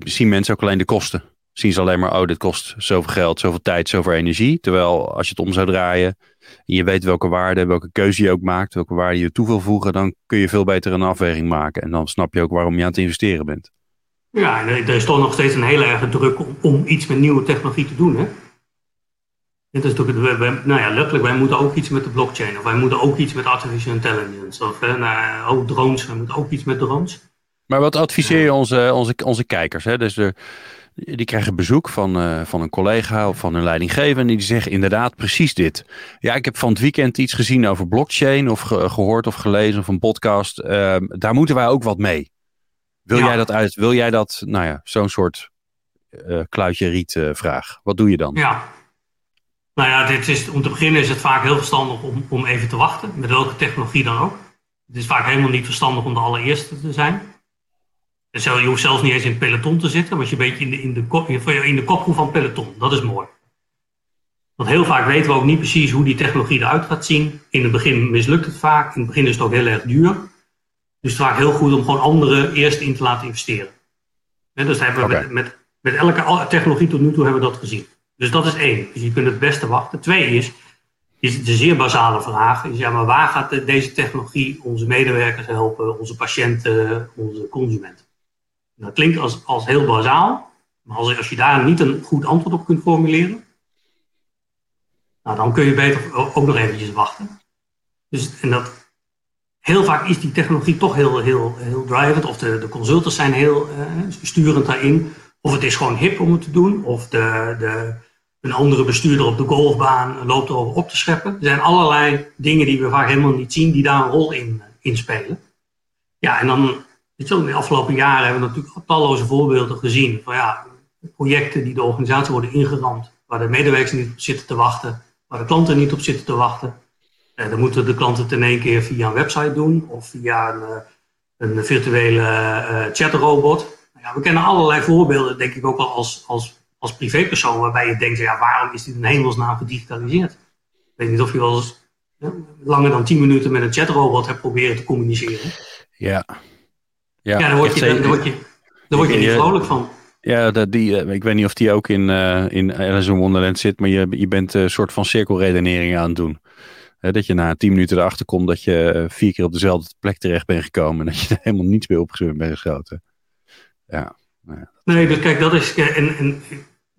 zien mensen ook alleen de kosten zien ze alleen maar, oh, dit kost zoveel geld, zoveel tijd, zoveel energie. Terwijl als je het om zou draaien, en je weet welke waarde, welke keuze je ook maakt, welke waarde je toe wil voegen, dan kun je veel beter een afweging maken. En dan snap je ook waarom je aan het investeren bent. Ja, er is toch nog steeds een hele erge druk om, om iets met nieuwe technologie te doen. Hè? Dit is natuurlijk, wij, nou ja, letterlijk, wij moeten ook iets met de blockchain. Of wij moeten ook iets met artificial intelligence. Of hè, nou, ook drones, wij moeten ook iets met drones. Maar wat adviseer je onze, onze, onze kijkers? Hè? Dus er, die krijgen bezoek van, uh, van een collega of van een leidinggevende. En die zeggen inderdaad precies dit. Ja, ik heb van het weekend iets gezien over blockchain. Of ge gehoord of gelezen of een podcast. Uh, daar moeten wij ook wat mee. Wil ja. jij dat uit? Wil jij dat? Nou ja, zo'n soort uh, kluitje riet vraag. Wat doe je dan? Ja. Nou ja, dit is, om te beginnen is het vaak heel verstandig om, om even te wachten. Met welke technologie dan ook. Het is vaak helemaal niet verstandig om de allereerste te zijn. Dus je hoeft zelfs niet eens in het peloton te zitten, maar je een beetje in de, in de, in de kopgroep van peloton. Dat is mooi. Want heel vaak weten we ook niet precies hoe die technologie eruit gaat zien. In het begin mislukt het vaak. In het begin is het ook heel erg duur. Dus het is vaak heel goed om gewoon anderen eerst in te laten investeren. dus hebben we okay. met, met, met, elke technologie tot nu toe hebben we dat gezien. Dus dat is één. Dus je kunt het beste wachten. Twee is, is de zeer basale vraag. Is, ja, maar waar gaat deze technologie onze medewerkers helpen, onze patiënten, onze consumenten? Dat klinkt als, als heel bazaal, maar als, als je daar niet een goed antwoord op kunt formuleren, nou, dan kun je beter ook nog eventjes wachten. Dus, en dat, heel vaak is die technologie toch heel, heel, heel drivend, of de, de consultants zijn heel uh, sturend daarin, of het is gewoon hip om het te doen, of de, de, een andere bestuurder op de golfbaan loopt erover op te scheppen. Er zijn allerlei dingen die we vaak helemaal niet zien, die daar een rol in, in spelen. Ja, en dan in de afgelopen jaren hebben we natuurlijk talloze voorbeelden gezien van ja, projecten die de organisatie worden ingeramd, waar de medewerkers niet op zitten te wachten, waar de klanten niet op zitten te wachten. Eh, dan moeten de klanten het in één keer via een website doen of via een, eh, een virtuele uh, chatrobot. Nou ja, we kennen allerlei voorbeelden, denk ik ook wel als, als als privépersoon waarbij je denkt, ja, waarom is dit in hemelsnaam gedigitaliseerd? Ik weet niet of je wel eens langer dan 10 minuten met een chatrobot hebt proberen te communiceren. Ja. Ja, ja dan word je, dan, word je, dan word je niet vrolijk van. Ja, dat die, eh, ik weet niet of die ook in, uh, in Alice in Wonderland zit, maar je, je bent een soort van cirkelredenering aan het doen. dat je na tien minuten erachter komt dat je vier keer op dezelfde plek terecht bent gekomen en dat je er helemaal niets meer op bent geschoten. Ja. Nee, dus kijk, dat is. En, en,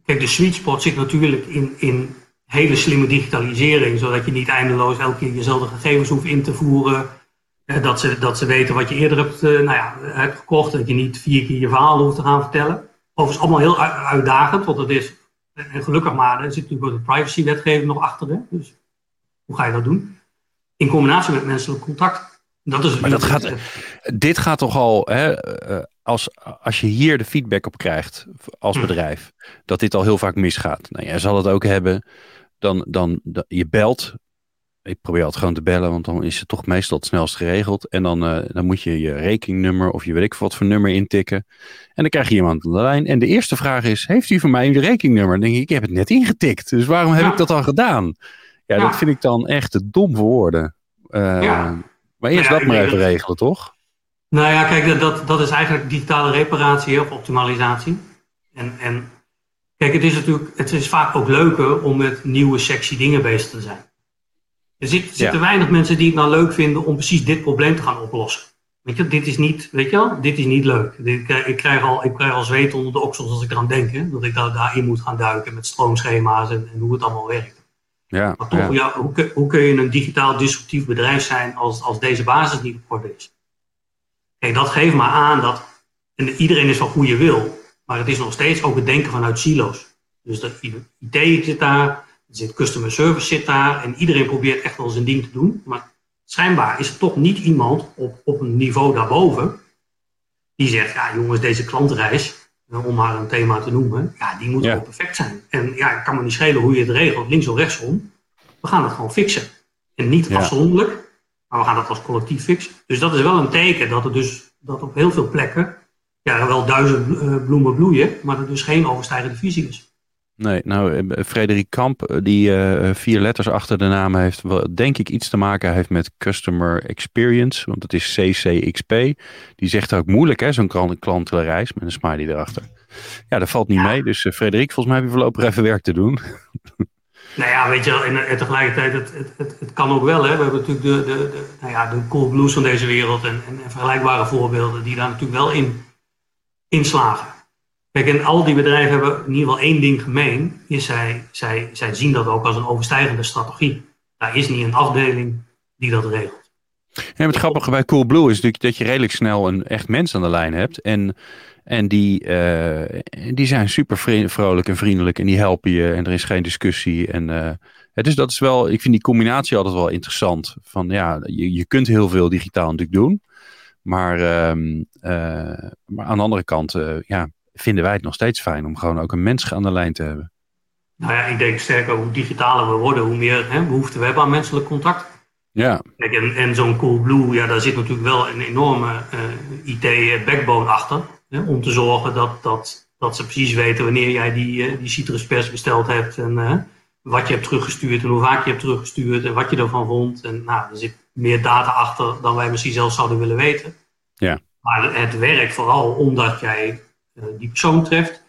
kijk, de sweet spot zit natuurlijk in, in hele slimme digitalisering, zodat je niet eindeloos elke keer jezelfde gegevens hoeft in te voeren. Dat ze, dat ze weten wat je eerder hebt, nou ja, hebt gekocht, dat je niet vier keer je verhaal hoeft te gaan vertellen. Overigens allemaal heel uitdagend, want het is, en gelukkig maar, er zit natuurlijk de privacywetgeving nog achter. Hè? Dus hoe ga je dat doen? In combinatie met menselijk contact. Dat is maar dat gaat, dit gaat toch al, hè, eh, als, als je hier de feedback op krijgt als hm. bedrijf, dat dit al heel vaak misgaat. Nou, jij zal het ook hebben, dan, dan, dan je belt ik probeer altijd gewoon te bellen, want dan is het toch meestal het snelst geregeld. En dan, uh, dan moet je je rekeningnummer of je weet ik wat voor nummer intikken. En dan krijg je iemand aan de lijn. En de eerste vraag is, heeft u voor mij een rekeningnummer? Dan denk ik, ik heb het net ingetikt. Dus waarom heb ik dat al gedaan? Ja, dat vind ik dan echt te dom voor woorden. Uh, ja. Maar eerst dat maar even regelen, toch? Nou ja, kijk, dat, dat is eigenlijk digitale reparatie of optimalisatie. En, en kijk, het is natuurlijk, het is vaak ook leuker om met nieuwe sexy dingen bezig te zijn. Er zitten weinig mensen die het nou leuk vinden om precies dit probleem te gaan oplossen. Weet je, dit is niet, weet je wel, dit is niet leuk. Ik krijg al, ik krijg al zweet onder de oksels als ik eraan denk. Hè, dat ik daar, daarin moet gaan duiken met stroomschema's en, en hoe het allemaal werkt. Ja, maar toch, ja. hoe, hoe, kun je een digitaal disruptief bedrijf zijn als, als deze basis niet op orde is? Kijk, dat geeft maar aan dat, en iedereen is van goede wil, maar het is nog steeds ook het denken vanuit silo's. Dus de IT zit daar, zit customer service zit daar en iedereen probeert echt wel zijn ding te doen. Maar schijnbaar is er toch niet iemand op, op een niveau daarboven die zegt, ja jongens, deze klantreis, om maar een thema te noemen, ja, die moet wel perfect zijn. En ja, het kan me niet schelen hoe je het regelt, links of rechtsom. We gaan het gewoon fixen. En niet afzonderlijk, maar we gaan het als collectief fixen. Dus dat is wel een teken dat er dus dat op heel veel plekken ja, wel duizend eh, bloemen bloeien, maar er dus geen overstijgende visie is. Nee, nou, eh, Frederik Kamp, eh, die uh, vier letters achter de naam heeft, denk ik iets te maken heeft met Customer Experience, want het is CCXP. Die zegt ook moeilijk, hè, zo'n klantenreis met een smiley erachter. Ja, dat valt niet mee. Dus uh, Frederik, volgens mij heb je voorlopig even werk te doen. Nou ja, weet je, en, en tegelijkertijd, het, het, het, het, kan ook wel. Hè. We hebben natuurlijk de, de, de, nou ja, de Cool Blues van deze wereld en, en, en vergelijkbare voorbeelden die daar natuurlijk wel in, in slagen. Kijk, en al die bedrijven hebben in ieder geval één ding gemeen. Is zij, zij, zij zien dat ook als een overstijgende strategie. Daar is niet een afdeling die dat regelt. Ja, het grappige bij Coolblue is natuurlijk dat je redelijk snel een echt mens aan de lijn hebt. En, en die, uh, die zijn super vrolijk en vriendelijk en die helpen je en er is geen discussie. En uh, het is, dat is wel, ik vind die combinatie altijd wel interessant. Van ja, je, je kunt heel veel digitaal natuurlijk doen. Maar, uh, maar aan de andere kant, ja, vinden wij het nog steeds fijn om gewoon ook een mens aan de lijn te hebben. Nou ja, ik denk sterker, hoe digitaler we worden, hoe meer hè, behoefte we hebben aan menselijk contact. Ja. Kijk, en, en zo'n Coolblue, ja, daar zit natuurlijk wel een enorme uh, eh, IT-backbone achter. Hè, om te zorgen dat, dat, dat ze precies weten wanneer jij die, uh, die citruspers besteld hebt. En uh, wat je hebt teruggestuurd en hoe vaak je hebt teruggestuurd en wat je ervan vond. En nou, er zit meer data achter dan wij misschien zelf zouden willen weten. Ja. Maar het werkt vooral omdat jij eh, die persoon treft.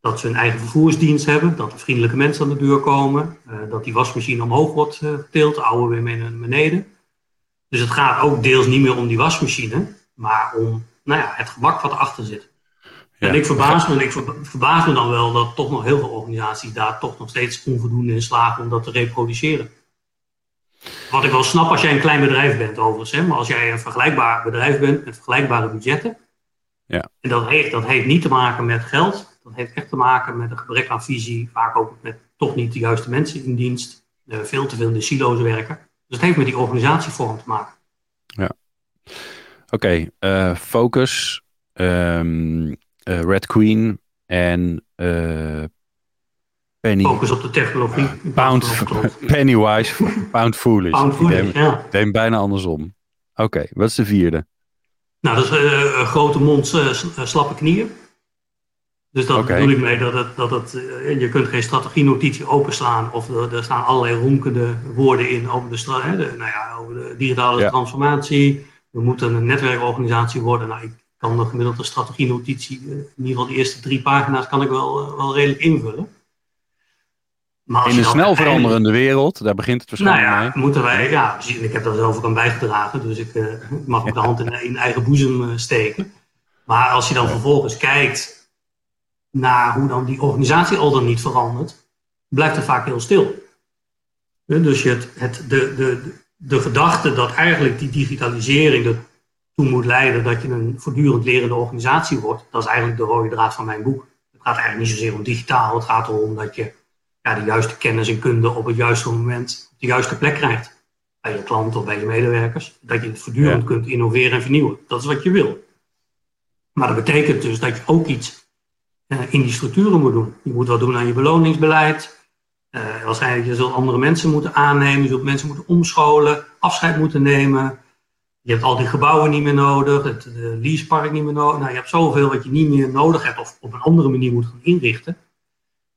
Dat ze een eigen vervoersdienst hebben, dat er vriendelijke mensen aan de deur komen, eh, dat die wasmachine omhoog wordt eh, getild, de oude weer naar beneden. Dus het gaat ook deels niet meer om die wasmachine, maar om nou ja, het gemak wat erachter zit. En ik verbaas, me, ik verbaas me dan wel dat toch nog heel veel organisaties daar toch nog steeds onvoldoende in slagen om dat te reproduceren. Wat ik wel snap als jij een klein bedrijf bent overigens, hè, maar als jij een vergelijkbaar bedrijf bent met vergelijkbare budgetten. En dat heeft, dat heeft niet te maken met geld. Dat heeft echt te maken met een gebrek aan visie. Vaak ook met toch niet de juiste mensen in dienst. Uh, veel te veel in de silo's werken. Dus het heeft met die organisatievorm te maken. Ja. Oké, eh, focus, um, uh, Red Queen en Penny. Focus op de technologie. Pound, Pennywise, Pound Foolish. Pound Foolish, ja. Denk bijna andersom. Oké, wat is de vierde? Nou, dat is uh, grote mond, uh, slappe knieën. Dus dat bedoel ik mee dat, het, dat het, je kunt geen strategienotitie openslaan of er, er, staan allerlei ronkende woorden in over de, de, nou ja, over de digitale transformatie. We moeten een netwerkorganisatie worden. Nou, ik kan de gemiddelde strategienotitie, in ieder geval de eerste drie pagina's, kan ik wel, wel redelijk invullen in een snel veranderende wereld, daar begint het waarschijnlijk nou ja, mee. moeten wij, ja, ik heb daar zelf ook aan bijgedragen, dus ik uh, mag ook de hand in, in eigen boezem uh, steken. Maar als je dan vervolgens kijkt naar hoe dan die organisatie al dan niet verandert, blijft het vaak heel stil. Dus het, het, de, de, de gedachte dat eigenlijk die digitalisering ertoe moet leiden dat je een voortdurend lerende organisatie wordt, dat is eigenlijk de rode draad van mijn boek. Het gaat eigenlijk niet zozeer om digitaal, het gaat erom dat je ja, de juiste kennis en kunde op het juiste moment op de juiste plek krijgt. Bij je klant of bij je medewerkers. Dat je het voortdurend kunt innoveren en vernieuwen. Dat is wat je wil. Maar dat betekent dus dat je ook iets uh, in die structuren moet doen. Je moet wat doen aan je beloningsbeleid. Uh, waarschijnlijk je zult andere mensen moeten aannemen. Je zult mensen moeten omscholen. Afscheid moeten nemen. Je hebt al die gebouwen niet meer nodig. Het de leasepark niet meer nodig. Nou, je hebt zoveel wat je niet meer nodig hebt. Of op een andere manier moet gaan inrichten.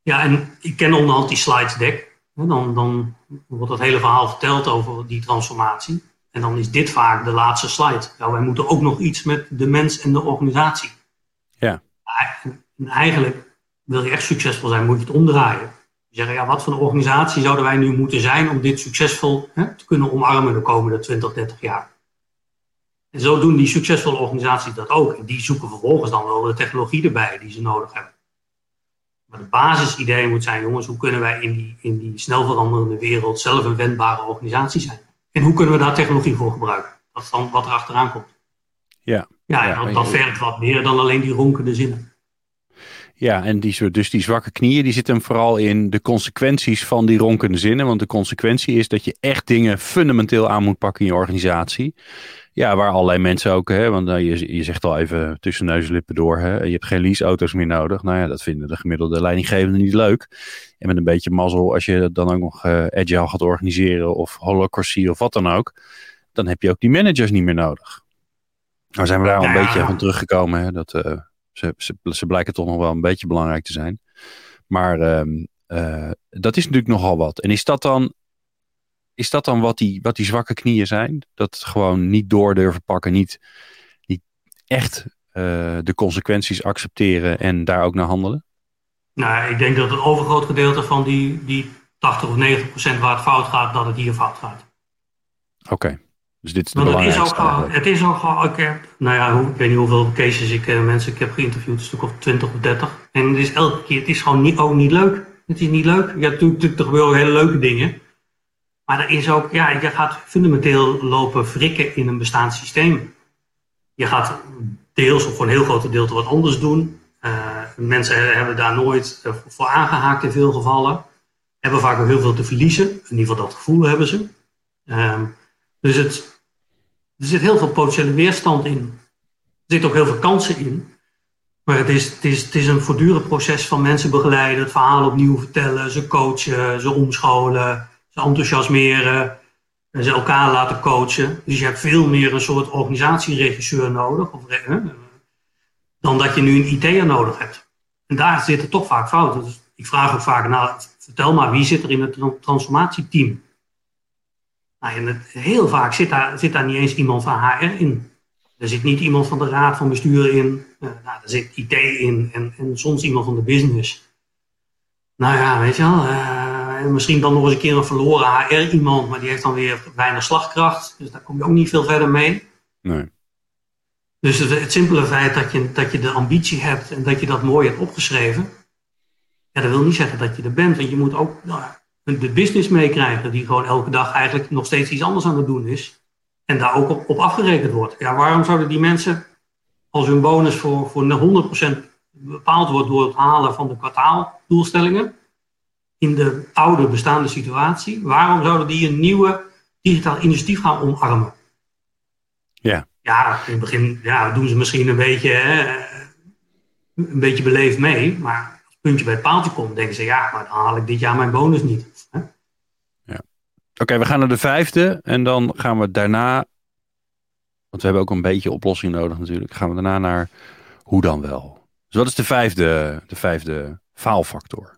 Ja, en ik ken onderhand die slides deck. Dan, dan wordt het hele verhaal verteld over die transformatie. En dan is dit vaak de laatste slide. Ja, wij moeten ook nog iets met de mens en de organisatie. Ja. En eigenlijk wil je echt succesvol zijn, moet je het omdraaien. Je zeggen, ja, wat voor een organisatie zouden wij nu moeten zijn om dit succesvol hè, te kunnen omarmen de komende 20, 30 jaar? En zo doen die succesvolle organisaties dat ook. En die zoeken vervolgens dan wel de technologie erbij die ze nodig hebben. Maar het basisidee moet zijn, jongens, hoe kunnen wij in die, in die snel veranderende wereld zelf een wendbare organisatie zijn? En hoe kunnen we daar technologie voor gebruiken? Dat is dan wat er achteraan komt. Ja, ja, ja dat, dat vergt wat meer dan alleen die ronkende zinnen. Ja, en die, dus die zwakke knieën, die zitten vooral in de consequenties van die ronkende zinnen. Want de consequentie is dat je echt dingen fundamenteel aan moet pakken in je organisatie. Ja, waar allerlei mensen ook, hè, want uh, je, je zegt al even tussen neus en lippen door, hè, je hebt geen leaseauto's meer nodig. Nou ja, dat vinden de gemiddelde leidinggevenden niet leuk. En met een beetje mazzel, als je dan ook nog uh, agile gaat organiseren of holocracy of wat dan ook, dan heb je ook die managers niet meer nodig. Nou zijn we daar al een beetje van teruggekomen, hè, dat uh, ze, ze, ze, blijken toch nog wel een beetje belangrijk te zijn. Maar ehm, dat is natuurlijk nogal wat. En is dat dan is dat dan wat die, wat die zwakke knieën zijn? Dat gewoon niet door durven pakken, niet, niet echt uh, de consequenties accepteren en daar ook naar handelen? Nou, ik denk dat het overgroot gedeelte van die, die 80 of 90 procent waar het fout gaat, dat het hier fout gaat. Oké, okay. Dus dit is de belangrijkste. Het is ook, het is ook ik heb, nou ja, ik weet niet hoeveel cases ik uh, mensen ik heb geïnterviewd, een stuk of 20 of 30. En het is elke keer, het is gewoon niet, ook niet leuk. Het is niet leuk. Ja, natuurlijk, er gebeuren hele leuke dingen. Maar er is ook, ja, je gaat fundamenteel lopen wrikken in een bestaand systeem. Je gaat deels of voor een heel groot gedeelte wat anders doen. Uh, mensen hebben daar nooit eh, voor aangehaakt in veel gevallen. Hebben vaak ook heel veel te verliezen. In ieder geval dat gevoel hebben ze. Um, dus het, er zit heel veel potentiële weerstand in. Er zitten ook heel veel kansen in. Maar het is, het, is, het is een voortdurend proces van mensen begeleiden, het verhaal opnieuw vertellen, ze coachen, ze omscholen, ze enthousiasmeren, en ze elkaar laten coachen. Dus je hebt veel meer een soort organisatieregisseur nodig, of, dan dat je nu een IT'er nodig hebt. En daar zitten toch vaak fouten. Dus ik vraag ook vaak, nou, vertel maar, wie zit er in het transformatieteam? Nou, en het, heel vaak zit daar, zit daar niet eens iemand van HR in. Er zit niet iemand van de raad van bestuur in. Uh, nou, er zit IT in en, en soms iemand van de business. Nou ja, weet je wel. Uh, en misschien dan nog eens een keer een verloren HR iemand, maar die heeft dan weer weinig slagkracht. Dus daar kom je ook niet veel verder mee. Nee. Dus het, het, simpele feit dat je, dat je de ambitie hebt en dat je dat mooi hebt opgeschreven, ja, dat wil niet zeggen dat je er bent. Want je moet ook nou, de business meekrijgen, die gewoon elke dag eigenlijk nog steeds iets anders aan het doen is. En daar ook op, op afgerekend wordt. Ja, waarom zouden die mensen, als hun bonus voor, voor 100% bepaald wordt door het halen van de kwartaaldoelstellingen, in de oude bestaande situatie, waarom zouden die een nieuwe digitaal initiatief gaan omarmen? Ja. Ja, in het begin ja, doen ze misschien een beetje, hè, een beetje beleefd mee, maar puntje bij het paaltje komt, denken ze, ja, maar dan haal ik dit jaar mijn bonus niet. Hè? Ja. Oké, we gaan naar de vijfde en dan gaan we daarna, want we hebben ook een beetje oplossing nodig natuurlijk, gaan we daarna naar hoe dan wel. Dus wat is de vijfde, de vijfde faalfactor?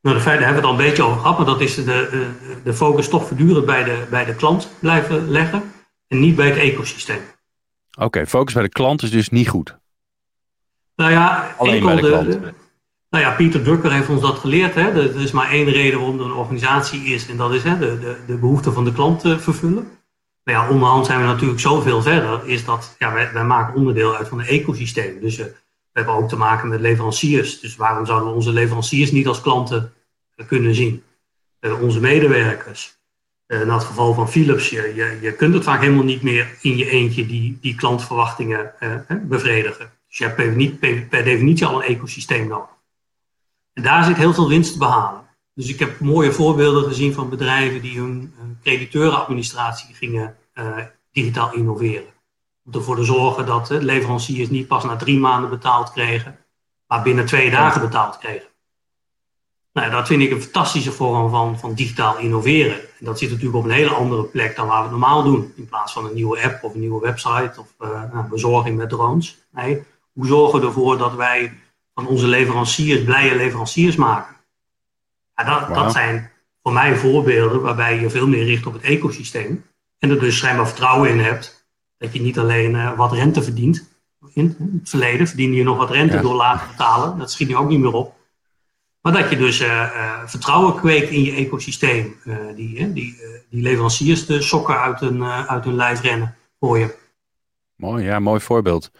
Nou, de vijfde hebben we het al een beetje over gehad, maar dat is de, de, de focus toch voortdurend bij de, bij de klant blijven leggen en niet bij het ecosysteem. Oké, focus bij de klant is dus niet goed. Nou ja, Alleen enkel bij de de, klant. de- nou ja, Pieter Drucker heeft ons dat geleerd. Hè. Er is maar één reden waarom er een organisatie is en dat is hè, de, de, de behoeften van de klant eh, vervullen. Maar ja, onderhand zijn we natuurlijk zoveel verder, is dat ja, wij, wij maken onderdeel uit van een ecosysteem. Dus eh, we hebben ook te maken met leveranciers. Dus waarom zouden we onze leveranciers niet als klanten eh, kunnen zien? Onze medewerkers. In het geval van Philips, je, je, kunt het vaak helemaal niet meer in je eentje die, die klantverwachtingen bevredigen. Dus je hebt niet, per, per definitie al een ecosysteem nodig. En daar zit heel veel winst te behalen. Dus ik heb mooie voorbeelden gezien van bedrijven die hun eh, crediteurenadministratie gingen eh, digitaal innoveren. Om ervoor te zorgen dat eh, leveranciers niet pas na drie maanden betaald kregen, maar binnen twee dagen betaald kregen. Nou, dat vind ik een fantastische vorm van, van digitaal innoveren. En dat zit natuurlijk op een hele andere plek dan waar we het normaal doen. In plaats van een nieuwe app of een nieuwe website of nou, bezorging met drones. Nee, hoe zorgen we ervoor dat wij van onze leveranciers blije leveranciers maken? Ja, dat, dat zijn voor mij voorbeelden waarbij je veel meer richt op het ecosysteem. En er dus schijnbaar vertrouwen in hebt dat je niet alleen eh, wat rente verdient. In het verleden verdiende je nog wat rente Ja. door later betalen. Dat schiet nu ook niet meer op. Maar dat je dus eh, eh, vertrouwen kweekt in je ecosysteem. die, die, die leveranciers de sokken uit hun, uit hun lijf rennen voor je. Mooi, ja, mooi voorbeeld.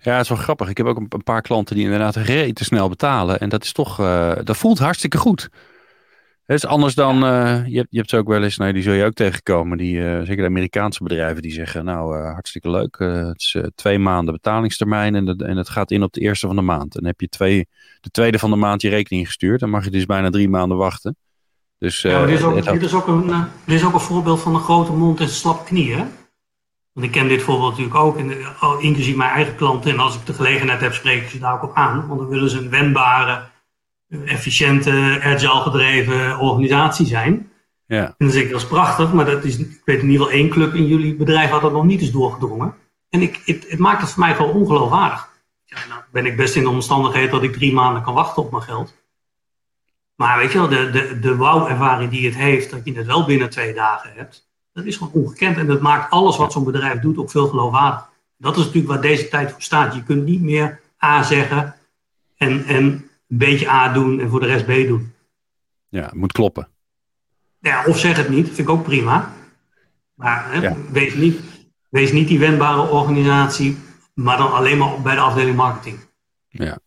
Ja, het is wel grappig. Ik heb ook een, paar klanten die inderdaad te snel betalen. En dat is toch, eh, dat voelt hartstikke goed. Het is anders dan, eh, je, hebt, je hebt ze ook wel eens, nou, die zul je ook tegenkomen. Die, eh, zeker de Amerikaanse bedrijven, die zeggen, nou, hartstikke leuk. het is twee maanden betalingstermijn en, dat- en het gaat in op de eerste van de maand. En dan heb je twee, de tweede van de maand je rekening gestuurd. Dan mag je dus bijna drie maanden wachten. Dus, Ja, is ook, is een, dit is ook een voorbeeld van een grote mond en slappe knie. Hè? Want ik ken dit voorbeeld natuurlijk ook, en, inclusief mijn eigen klanten. En als ik de gelegenheid heb, spreek ik ze daar ook op aan. Want dan willen ze een wendbare, eh, efficiënte, agile gedreven organisatie zijn. ja. En dan zeg ik, dat is prachtig, maar dat is, ik weet in ieder geval één club in jullie bedrijf had dat nog niet eens doorgedrongen. En ik, het, het maakt het voor mij gewoon ongeloofwaardig. Ja, nou ben ik best in de omstandigheid dat ik drie maanden kan wachten op mijn geld. Maar weet je wel, de, de, de wauw-ervaring die het heeft, dat je het wel binnen twee dagen hebt, dat is gewoon ongekend. En dat maakt alles wat zo'n bedrijf doet ook veel geloofwaardig. Dat is natuurlijk waar deze tijd voor staat. Je kunt niet meer A zeggen en, en een beetje A doen en voor de rest B doen. ja, het moet kloppen. Ja, of zeg het niet, vind ik ook prima. Maar hè, Ja. wees, niet, wees niet die wendbare organisatie, maar dan alleen maar bij de afdeling marketing. Ja.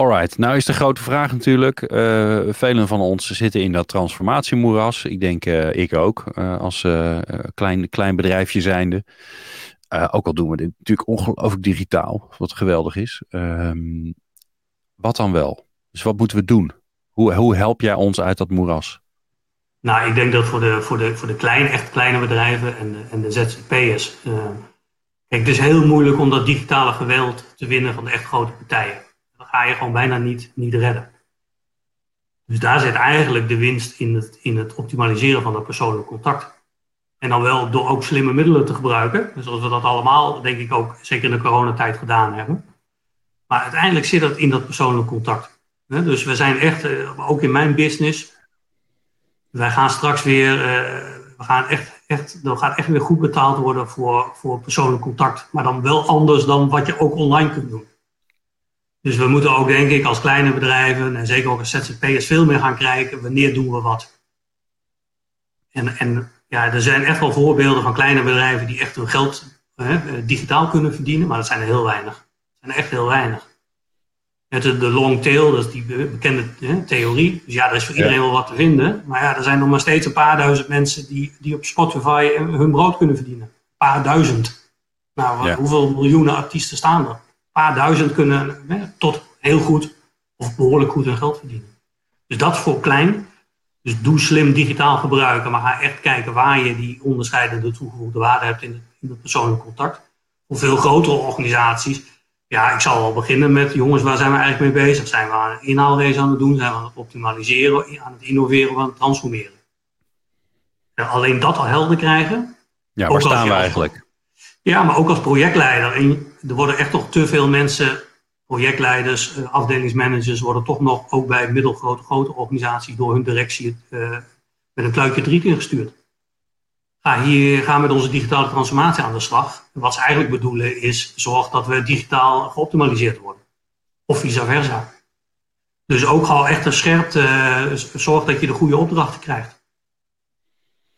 Alright, nou is de grote vraag natuurlijk. eh, velen van ons zitten in dat transformatiemoeras. Ik denk eh, ik ook, eh, als klein, klein bedrijfje zijnde. Ook al doen we dit natuurlijk ongelooflijk digitaal, wat geweldig is. Ehm, wat dan wel? Dus wat moeten we doen? Hoe, hoe help jij ons uit dat moeras? Nou, ik denk dat voor de, voor de, voor de kleine, echt kleine bedrijven en de, en de ZZP'ers. kijk, het is heel moeilijk om dat digitale geweld te winnen van de echt grote partijen. Ga je gewoon bijna niet, niet redden. Dus daar zit eigenlijk de winst in het, in het optimaliseren van dat persoonlijk contact. En dan wel door ook slimme middelen te gebruiken. Zoals we dat allemaal, denk ik ook, zeker in de coronatijd gedaan hebben. Maar uiteindelijk zit dat in dat persoonlijk contact. Dus we zijn echt, eh, ook in mijn business, wij gaan straks weer, eh, we gaan echt, echt, er gaat echt weer goed betaald worden voor, voor persoonlijk contact. Maar dan wel anders dan wat je ook online kunt doen. Dus we moeten ook, denk ik, als kleine bedrijven en zeker ook als ZZP'ers veel meer gaan kijken, wanneer doen we wat. En, en ja, er zijn echt wel voorbeelden van kleine bedrijven die echt hun geld eh, digitaal kunnen verdienen, maar dat zijn er heel weinig. Dat zijn er echt heel weinig. Met de, de long tail, dat is die be- bekende hè, theorie. Dus ja, er is voor iedereen wel wat te vinden. Maar ja, er zijn nog maar steeds een paar duizend mensen die, die op Spotify hun brood kunnen verdienen. Een paar duizend. Nou, wat- Ja. hoeveel miljoenen artiesten staan er? Een paar duizend kunnen hè, tot heel goed of behoorlijk goed hun geld verdienen. Dus dat voor klein. Dus doe slim digitaal gebruiken, maar ga echt kijken waar je die onderscheidende toegevoegde waarde hebt in het, persoonlijk contact. Voor veel grotere organisaties ja, ik zal wel beginnen met, jongens, waar zijn we eigenlijk mee bezig? Zijn we aan een inhaalrace aan het doen? Zijn we aan het optimaliseren, aan het innoveren, aan het transformeren? Ja, alleen dat al helder krijgen. Ja, waar staan we eigenlijk? Ja, maar ook als projectleider. En er worden echt toch te veel mensen projectleiders, uh, afdelingsmanagers worden toch nog ook bij middelgrote, grote organisaties door hun directie uh, met een kluitje driet ingestuurd. Ga, hier, ga met onze digitale transformatie aan de slag. wat ze eigenlijk bedoelen is, zorg dat we digitaal geoptimaliseerd worden. Of vice versa. Dus ook al echt een scherp, zorg dat je de goede opdrachten krijgt.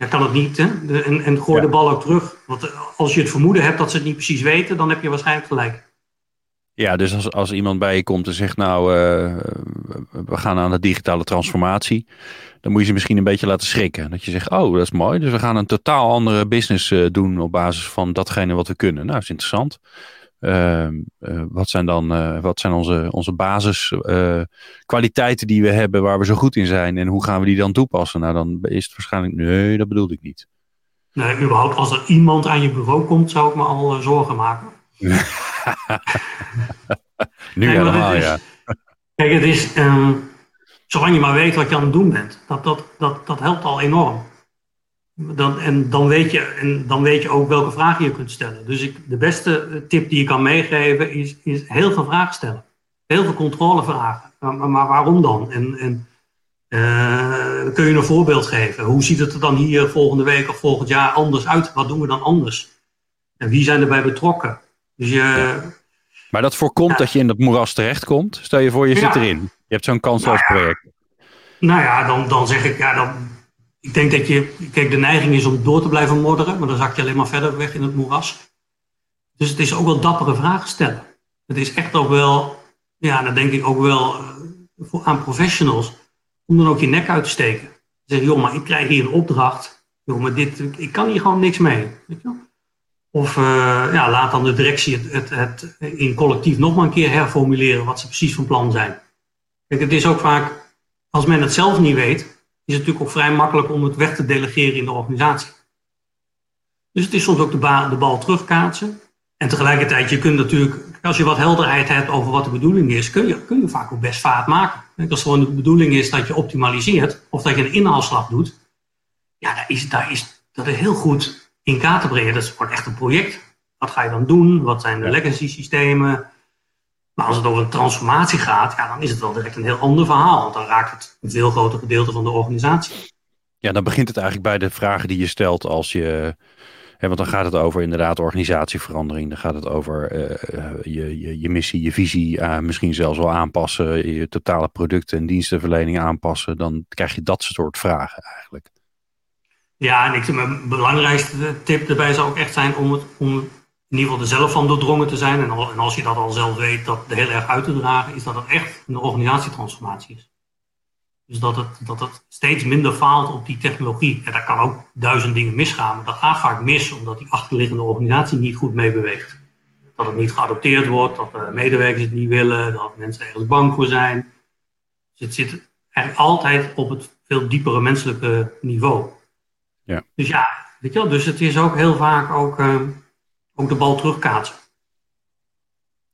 Ja, kan het niet. Hè? De, en, en gooi de bal ook terug. Want als je het vermoeden hebt dat ze het niet precies weten, dan heb je waarschijnlijk gelijk. Ja, dus als, als iemand bij je komt en zegt, nou, uh, we gaan aan de digitale transformatie, dan moet je ze misschien een beetje laten schrikken. Dat je zegt, oh, dat is mooi, dus we gaan een totaal andere business uh, doen op basis van datgene wat we kunnen. Nou, dat is interessant. Uh, wat zijn dan wat zijn onze, onze basiskwaliteiten die we hebben waar we zo goed in zijn en hoe gaan we die dan toepassen? Nou, dan is het waarschijnlijk, nee, dat bedoelde ik niet. Nee, überhaupt als er iemand aan je bureau komt, zou ik me al zorgen maken. nu nee, helemaal, ja. Kijk, het is, um, zolang je maar weet wat je aan het doen bent, dat, dat, dat, dat helpt al enorm. Dan, en, dan weet je, en dan weet je ook welke vragen je kunt stellen. Dus ik, de beste tip die je kan meegeven is, is heel veel vragen stellen. Heel veel controlevragen. Maar, maar waarom dan? En, en uh, kun je een voorbeeld geven? Hoe ziet het er dan hier volgende week of volgend jaar anders uit? Wat doen we dan anders? En wie zijn erbij betrokken? Dus je, Maar dat voorkomt dat je in dat moeras terechtkomt. Stel je voor, je zit erin. Je hebt zo'n kansloos nou project. Nou ja, dan, dan zeg ik, ja, dan, ik denk dat je, kijk, de neiging is om door te blijven modderen, maar dan zak je alleen maar verder weg in het moeras. Dus het is ook wel dappere vragen stellen. Het is echt ook wel, ja, dan denk ik ook wel uh, aan professionals, om dan ook je nek uit te steken. Zeg, joh, maar ik krijg hier een opdracht. Joh, maar dit, ik kan hier gewoon niks mee. Weet je wel? Of uh, ja, laat dan de directie het, het, het, in collectief nog maar een keer herformuleren wat ze precies van plan zijn. Kijk, het is ook vaak, als men het zelf niet weet, is het natuurlijk ook vrij makkelijk om het weg te delegeren in de organisatie. Dus het is soms ook de, ba de bal terugkaatsen. En tegelijkertijd, je kunt natuurlijk, als je wat helderheid hebt over wat de bedoeling is, kun je, kun je vaak ook best vaart maken. Als gewoon de bedoeling is dat je optimaliseert, of dat je een inhaalslag doet, ja, daar is, daar is, dat is heel goed in kaart te brengen. Dat is gewoon echt een project. Wat ga je dan doen? Wat zijn de legacy systemen? Maar als het over een transformatie gaat, ja, dan is het wel direct een heel ander verhaal. Want dan raakt het een veel groter gedeelte van de organisatie. Ja, dan begint het eigenlijk bij de vragen die je stelt als je. Hè, want dan gaat het over inderdaad organisatieverandering. Dan gaat het over uh, je, je, je, missie, je visie, uh, misschien zelfs wel aanpassen. Je totale producten en dienstenverlening aanpassen. Dan krijg je dat soort vragen eigenlijk. Ja, en ik, mijn belangrijkste tip erbij zou ook echt zijn om, het, om in ieder geval er zelf van doordrongen te zijn. En, en als je dat al zelf weet, dat heel erg uit te dragen, is dat het echt een organisatietransformatie is. Dus dat het, dat het steeds minder faalt op die technologie. En daar kan ook duizend dingen misgaan. Maar dat gaat vaak mis omdat die achterliggende organisatie niet goed meebeweegt. Dat het niet geadopteerd wordt, dat de medewerkers het niet willen, dat mensen ergens bang voor zijn. Dus het zit eigenlijk altijd op het veel diepere menselijke niveau. Ja. Dus ja, weet je wel, dus het is ook heel vaak ook, uh, ook de bal terugkaatsen.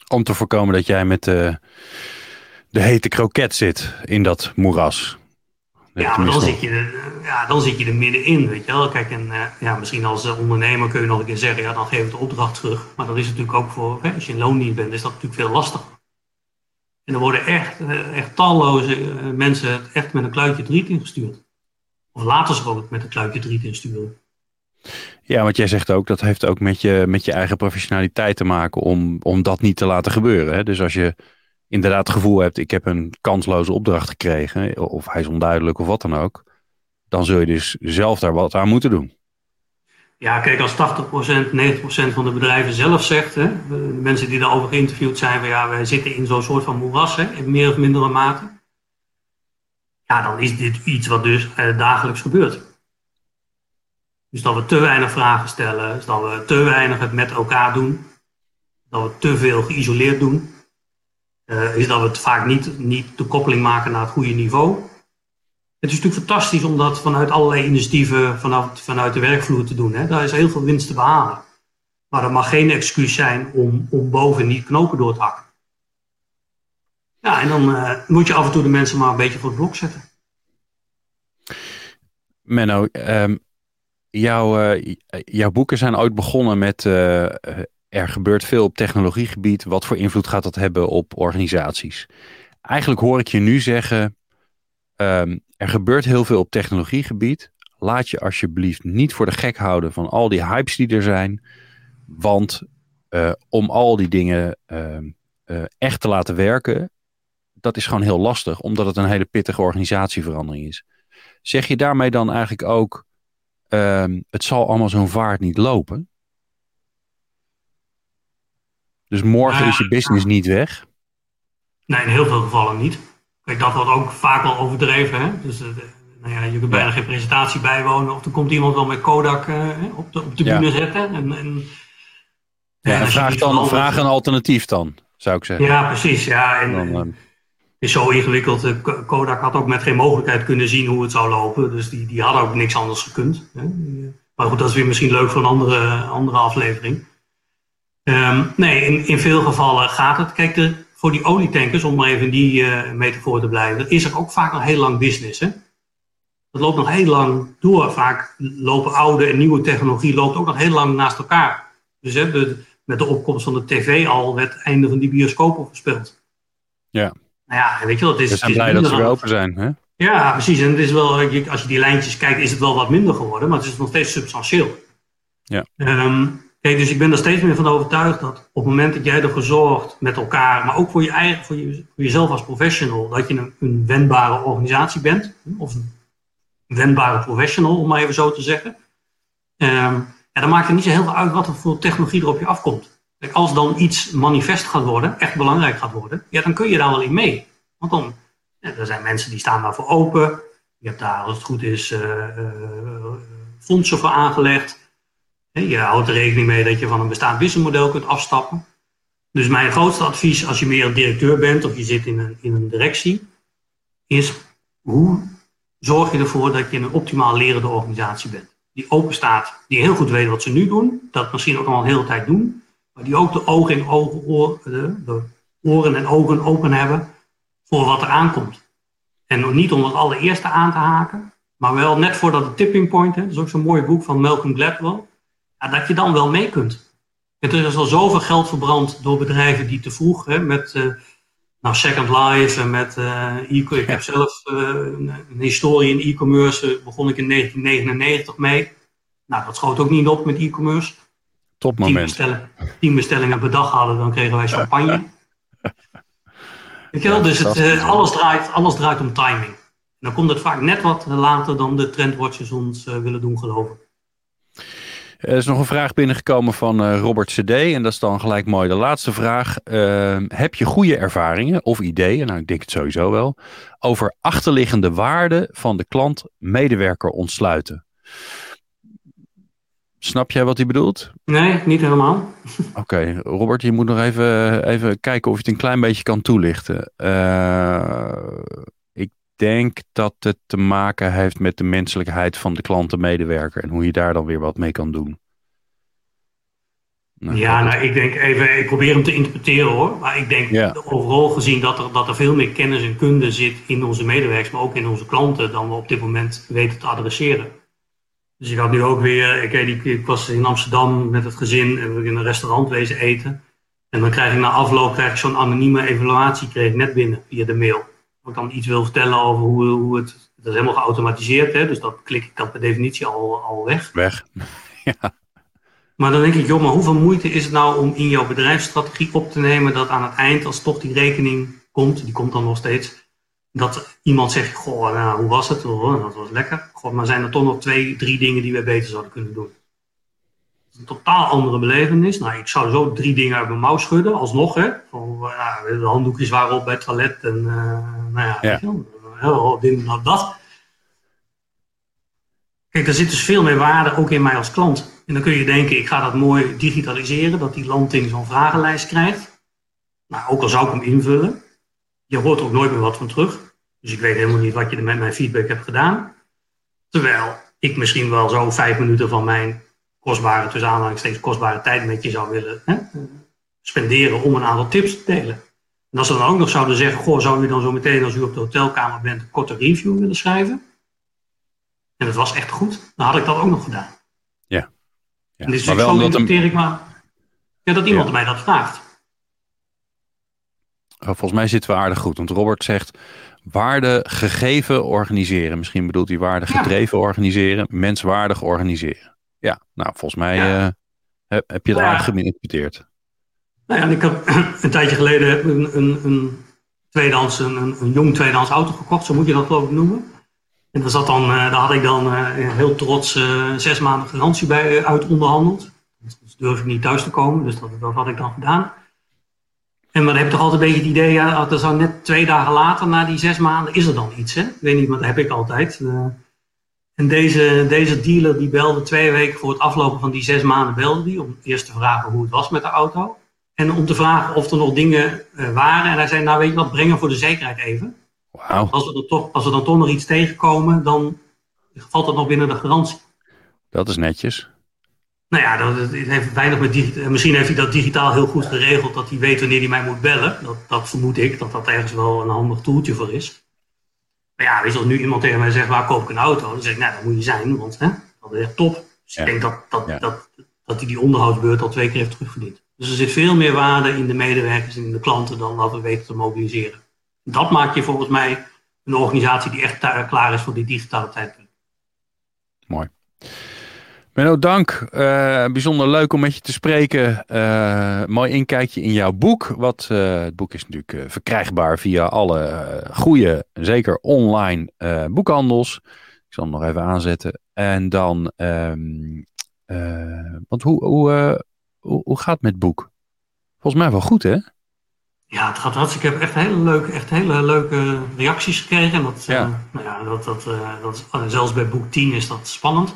Om te voorkomen dat jij met de, de hete kroket zit in dat moeras. Ja, maar dan zit, je er, ja, dan zit je er middenin, weet je wel. Kijk, en uh, ja, misschien als ondernemer kun je nog een keer zeggen, ja, dan geef ik de opdracht terug. Maar dat is natuurlijk ook voor, hè, als je in loondienst bent, is dat natuurlijk veel lastiger. En er worden echt, echt talloze mensen echt met een kluitje driet ingestuurd. Of laten ze ook met een kluitje driet insturen. Ja, want jij zegt ook, dat heeft ook met je, met je eigen professionaliteit te maken om, om dat niet te laten gebeuren. Hè? Dus als je inderdaad het gevoel hebt, ik heb een kansloze opdracht gekregen, of hij is onduidelijk of wat dan ook, dan zul je dus zelf daar wat aan moeten doen. Ja, kijk, als 80%, 90% van de bedrijven zelf zegt, hè, mensen die daarover geïnterviewd zijn, van ja, wij zitten in zo'n soort van moeras, in meer of mindere mate ja, dan is dit iets wat dus eh, dagelijks gebeurt. Dus dat we te weinig vragen stellen, dus dat we te weinig het met elkaar doen, dat we te veel geïsoleerd doen, uh, is dat we het vaak niet, niet de koppeling maken naar het goede niveau. Het is natuurlijk fantastisch om dat vanuit allerlei initiatieven vanuit, de werkvloer te doen. Hè. Daar is heel veel winst te behalen. Maar dat mag geen excuus zijn om, om boven niet knopen door te hakken. Ja, en dan uh, moet je af en toe de mensen maar een beetje voor het blok zetten. Menno, um, jouw, uh, jouw boeken zijn ooit begonnen met uh, er gebeurt veel op technologiegebied. Wat voor invloed gaat dat hebben op organisaties? Eigenlijk hoor ik je nu zeggen, ehm, er gebeurt heel veel op technologiegebied. Laat je alsjeblieft niet voor de gek houden van al die hypes die er zijn. Want om al die dingen uh, echt te laten werken, dat is gewoon heel lastig, omdat het een hele pittige organisatieverandering is. Zeg je daarmee dan eigenlijk ook, ehm, het zal allemaal zo'n vaart niet lopen? Dus morgen is je business niet weg? Nee, in heel veel gevallen niet. Kijk, dat wordt ook vaak wel overdreven. Hè? Dus nou ja, je kunt bijna geen presentatie bijwonen. Of er komt iemand wel met Kodak op de, op de bühne zetten. En, en ja, en vraag, dan, vraag een alternatief dan, zou ik zeggen. Ja, precies. Ja, en, dan, uh... is zo ingewikkeld. Kodak had ook met geen mogelijkheid kunnen zien hoe het zou lopen. Dus die, die hadden ook niks anders gekund. Hè. Maar goed, dat is weer misschien leuk voor een andere, andere aflevering. Um, nee, in, in veel gevallen gaat het. Kijk, de, voor die olietankers, om maar even die uh, metafoor te blijven, is er ook vaak nog heel lang business. Hè? Dat loopt nog heel lang door. Vaak lopen oude en nieuwe technologie loopt ook nog heel lang naast elkaar. Dus hè, met de opkomst van de tv al werd het einde van die bioscopen voorspeld. Ja. Nou ja, weet je wel, het is... We zijn blij dat ze weer open zijn, hè? Ja, precies. En het is wel, als je die lijntjes kijkt, is het wel wat minder geworden, maar het is nog steeds substantieel. Ja. Um, kijk, dus ik ben er steeds meer van overtuigd dat op het moment dat jij ervoor zorgt met elkaar, maar ook voor, je eigen, voor, je, voor jezelf als professional, dat je een, een wendbare organisatie bent, of een wendbare professional, om maar even zo te zeggen. Um, ja, dan maakt het niet zo heel veel uit wat er voor technologie er op je afkomt. Als dan iets manifest gaat worden, echt belangrijk gaat worden, ja, dan kun je daar wel in mee. Want dan, er zijn mensen die staan daarvoor open. Je hebt daar, als het goed is, uh, uh, fondsen voor aangelegd. Je houdt er rekening mee dat je van een bestaand businessmodel kunt afstappen. Dus mijn grootste advies als je meer directeur bent of je zit in een, in een directie, is hoe zorg je ervoor dat je een optimaal lerende organisatie bent die open staat, die heel goed weet wat ze nu doen, dat misschien ook al een hele tijd doen, maar die ook de ogen en ogen, de oren en ogen open hebben voor wat er aankomt. En niet om het allereerste aan te haken, maar wel net voordat de tipping point, hè, dat is ook zo'n mooi boek van Malcolm Gladwell, dat je dan wel mee kunt. Er is al zoveel geld verbrand door bedrijven die te vroeg hè, met uh, nou, Second Life en met uh, e Ik heb zelf uh, een, een, historie in e-commerce, begon ik in 1999 mee. Nou, dat schoot ook niet op met e-commerce. Topmoment. Tien, bestellingen, tien bestellingen per dag hadden, dan kregen wij champagne. Weet je wel, dus het, uh, alles, draait, alles draait om timing. En dan komt het vaak net wat later dan de trendwatchers ons willen doen geloven. Er is nog een vraag binnengekomen van uh, Robert CD. En dat is dan gelijk mooi de laatste vraag. Uh, heb je goede ervaringen of ideeën, nou ik denk het sowieso wel, over achterliggende waarden van de klant-medewerker ontsluiten? Snap jij wat hij bedoelt? Nee, niet helemaal. Oké, okay, Robert, je moet nog even, even kijken of je het een klein beetje kan toelichten. Uh, ik denk dat het te maken heeft met de menselijkheid van de klantenmedewerker en hoe je daar dan weer wat mee kan doen. Nou, ja, nou, ik denk even, ik probeer hem te interpreteren hoor. Maar ik denk overal gezien dat er, dat er veel meer kennis en kunde zit in onze medewerkers, maar ook in onze klanten, dan we op dit moment weten te adresseren. Dus ik had nu ook weer, ik, ik, ik was in Amsterdam met het gezin en we in een restaurant wezen eten. En dan krijg ik na afloop krijg ik zo'n anonieme evaluatie kreeg net binnen via de mail. Als ik dan iets wil vertellen over hoe, hoe het, dat is helemaal geautomatiseerd, hè, dus dat klik ik dan per definitie al, al weg. Weg, ja. Maar dan denk ik, joh, maar hoeveel moeite is het nou om in jouw bedrijfsstrategie op te nemen dat aan het eind, als toch die rekening komt, die komt dan nog steeds, dat iemand zegt, goh, nou, hoe was het? Oh, dat was lekker. Goh, maar zijn er toch nog twee, drie dingen die we beter zouden kunnen doen? Een totaal andere belevenis. Nou, ik zou zo drie dingen uit mijn mouw schudden, alsnog, hè. Van, ja, de handdoekjes waren op bij het toilet en, uh, nou ja, ja. heel dit en dat. Kijk, er zit dus veel meer waarde ook in mij als klant. En dan kun je denken, ik ga dat mooi digitaliseren, dat die landing zo'n vragenlijst krijgt. Nou, ook al zou ik hem invullen, je hoort er ook nooit meer wat van terug. Dus ik weet helemaal niet wat je er met mijn feedback hebt gedaan. Terwijl ik misschien wel zo vijf minuten van mijn kostbare, tussen aanhalingstekens kostbare tijd met je zou willen hè, spenderen om een aantal tips te delen. En als ze dan ook nog zouden zeggen, goh, zou u dan zo meteen als u op de hotelkamer bent een korte review willen schrijven? En dat was echt goed, dan had ik dat ook nog gedaan. Ja. ja. En dus maar wel zo interpreteer ik maar. Ja, dat iemand mij dat vraagt. Oh, volgens mij zitten we aardig goed. Want Robert zegt waarde gegeven organiseren. Misschien bedoelt hij waarde gedreven organiseren. Menswaardig organiseren. Ja, nou volgens mij ja. uh, heb je het nou, aardig geïnterpreteerd. Nou ja, ik heb een tijdje geleden een, een, een tweedehands, een, een jong tweedehands auto gekocht. Zo moet je dat geloof ik noemen. En daar, zat dan, uh, daar had ik dan uh, heel trots zes maanden garantie bij uit onderhandeld. Dus durf ik niet thuis te komen, dus dat, dat had ik dan gedaan. En maar dan heb je toch altijd een beetje het idee, ja, dat zou net twee dagen later, na die zes maanden, is er dan iets. Hè? Ik weet niet, maar dat heb ik altijd. Uh, en deze, deze dealer die belde twee weken voor het aflopen van die zes maanden, belde die, om eerst te vragen hoe het was met de auto. En om te vragen of er nog dingen uh, waren. En hij zei, nou weet je wat, breng hem voor de zekerheid even. Wow. Als, we er toch, als we dan toch nog iets tegenkomen, dan valt dat nog binnen de garantie. Dat is netjes. Nou ja, dat, heeft weinig met digitaal. Misschien heeft hij dat digitaal heel goed geregeld, dat hij weet wanneer hij mij moet bellen. Dat, dat vermoed ik, dat dat ergens wel een handig toeltje voor is. Maar ja, weet je, als nu iemand tegen mij zegt, waar koop ik een auto? Dan zeg ik, nou, dat moet je zijn, want hè, dat is echt top. Dus ja. ik denk dat, dat, ja. dat, dat hij die onderhoudsbeurt al twee keer heeft terugverdiend. Dus er zit veel meer waarde in de medewerkers en in de klanten dan dat we weten te mobiliseren. Dat maakt je volgens mij een organisatie die echt klaar is voor die digitale tijdpunt. Mooi. Menno, dank. Uh, bijzonder leuk om met je te spreken. Uh, mooi inkijkje in jouw boek. Wat, uh, het boek is natuurlijk verkrijgbaar via alle goede, zeker online boekhandels. Ik zal hem nog even aanzetten. En dan, um, want hoe, hoe, hoe, hoe, gaat het met het boek? Volgens mij wel goed, hè? Ja, het gaat hartstikke. Ik heb echt hele leuke, echt hele leuke reacties gekregen. En dat, ja. nou ja, dat, dat, dat, zelfs bij boek 10 is dat spannend.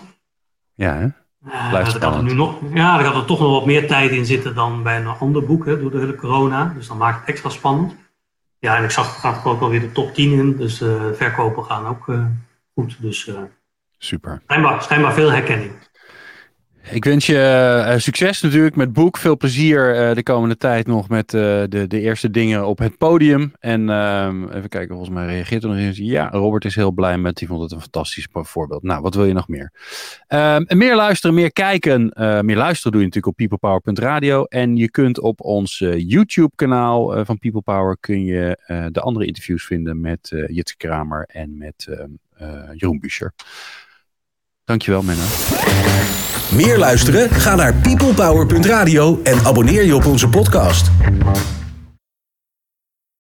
Ja, hè? Uh, gaat er nu nog, ja, er gaat er toch nog wat meer tijd in zitten dan bij een ander boek, hè, door de hele corona. Dus dan maakt het extra spannend. Ja, en ik zag, er gaat ook alweer de top 10 in. Dus uh, verkopen gaan ook uh, goed. Dus, Super. Schijnbaar, schijnbaar veel herkenning. Ik wens je uh, succes natuurlijk met boek. Veel plezier uh, de komende tijd nog met uh, de, de eerste dingen op het podium. En ehm, even kijken, volgens mij reageert er nog eens. Ja, Robert is heel blij met. Die vond het een fantastisch voorbeeld. Nou, wat wil je nog meer? En meer luisteren, meer kijken. meer luisteren doe je natuurlijk op peoplepower.radio. En je kunt op ons YouTube kanaal van People Power kun je de andere interviews vinden met Jitse Kramer en met ehm, Jeroen Buescher. Dankjewel, Menno. Meer luisteren? Ga naar peoplepower.radio en abonneer je op onze podcast.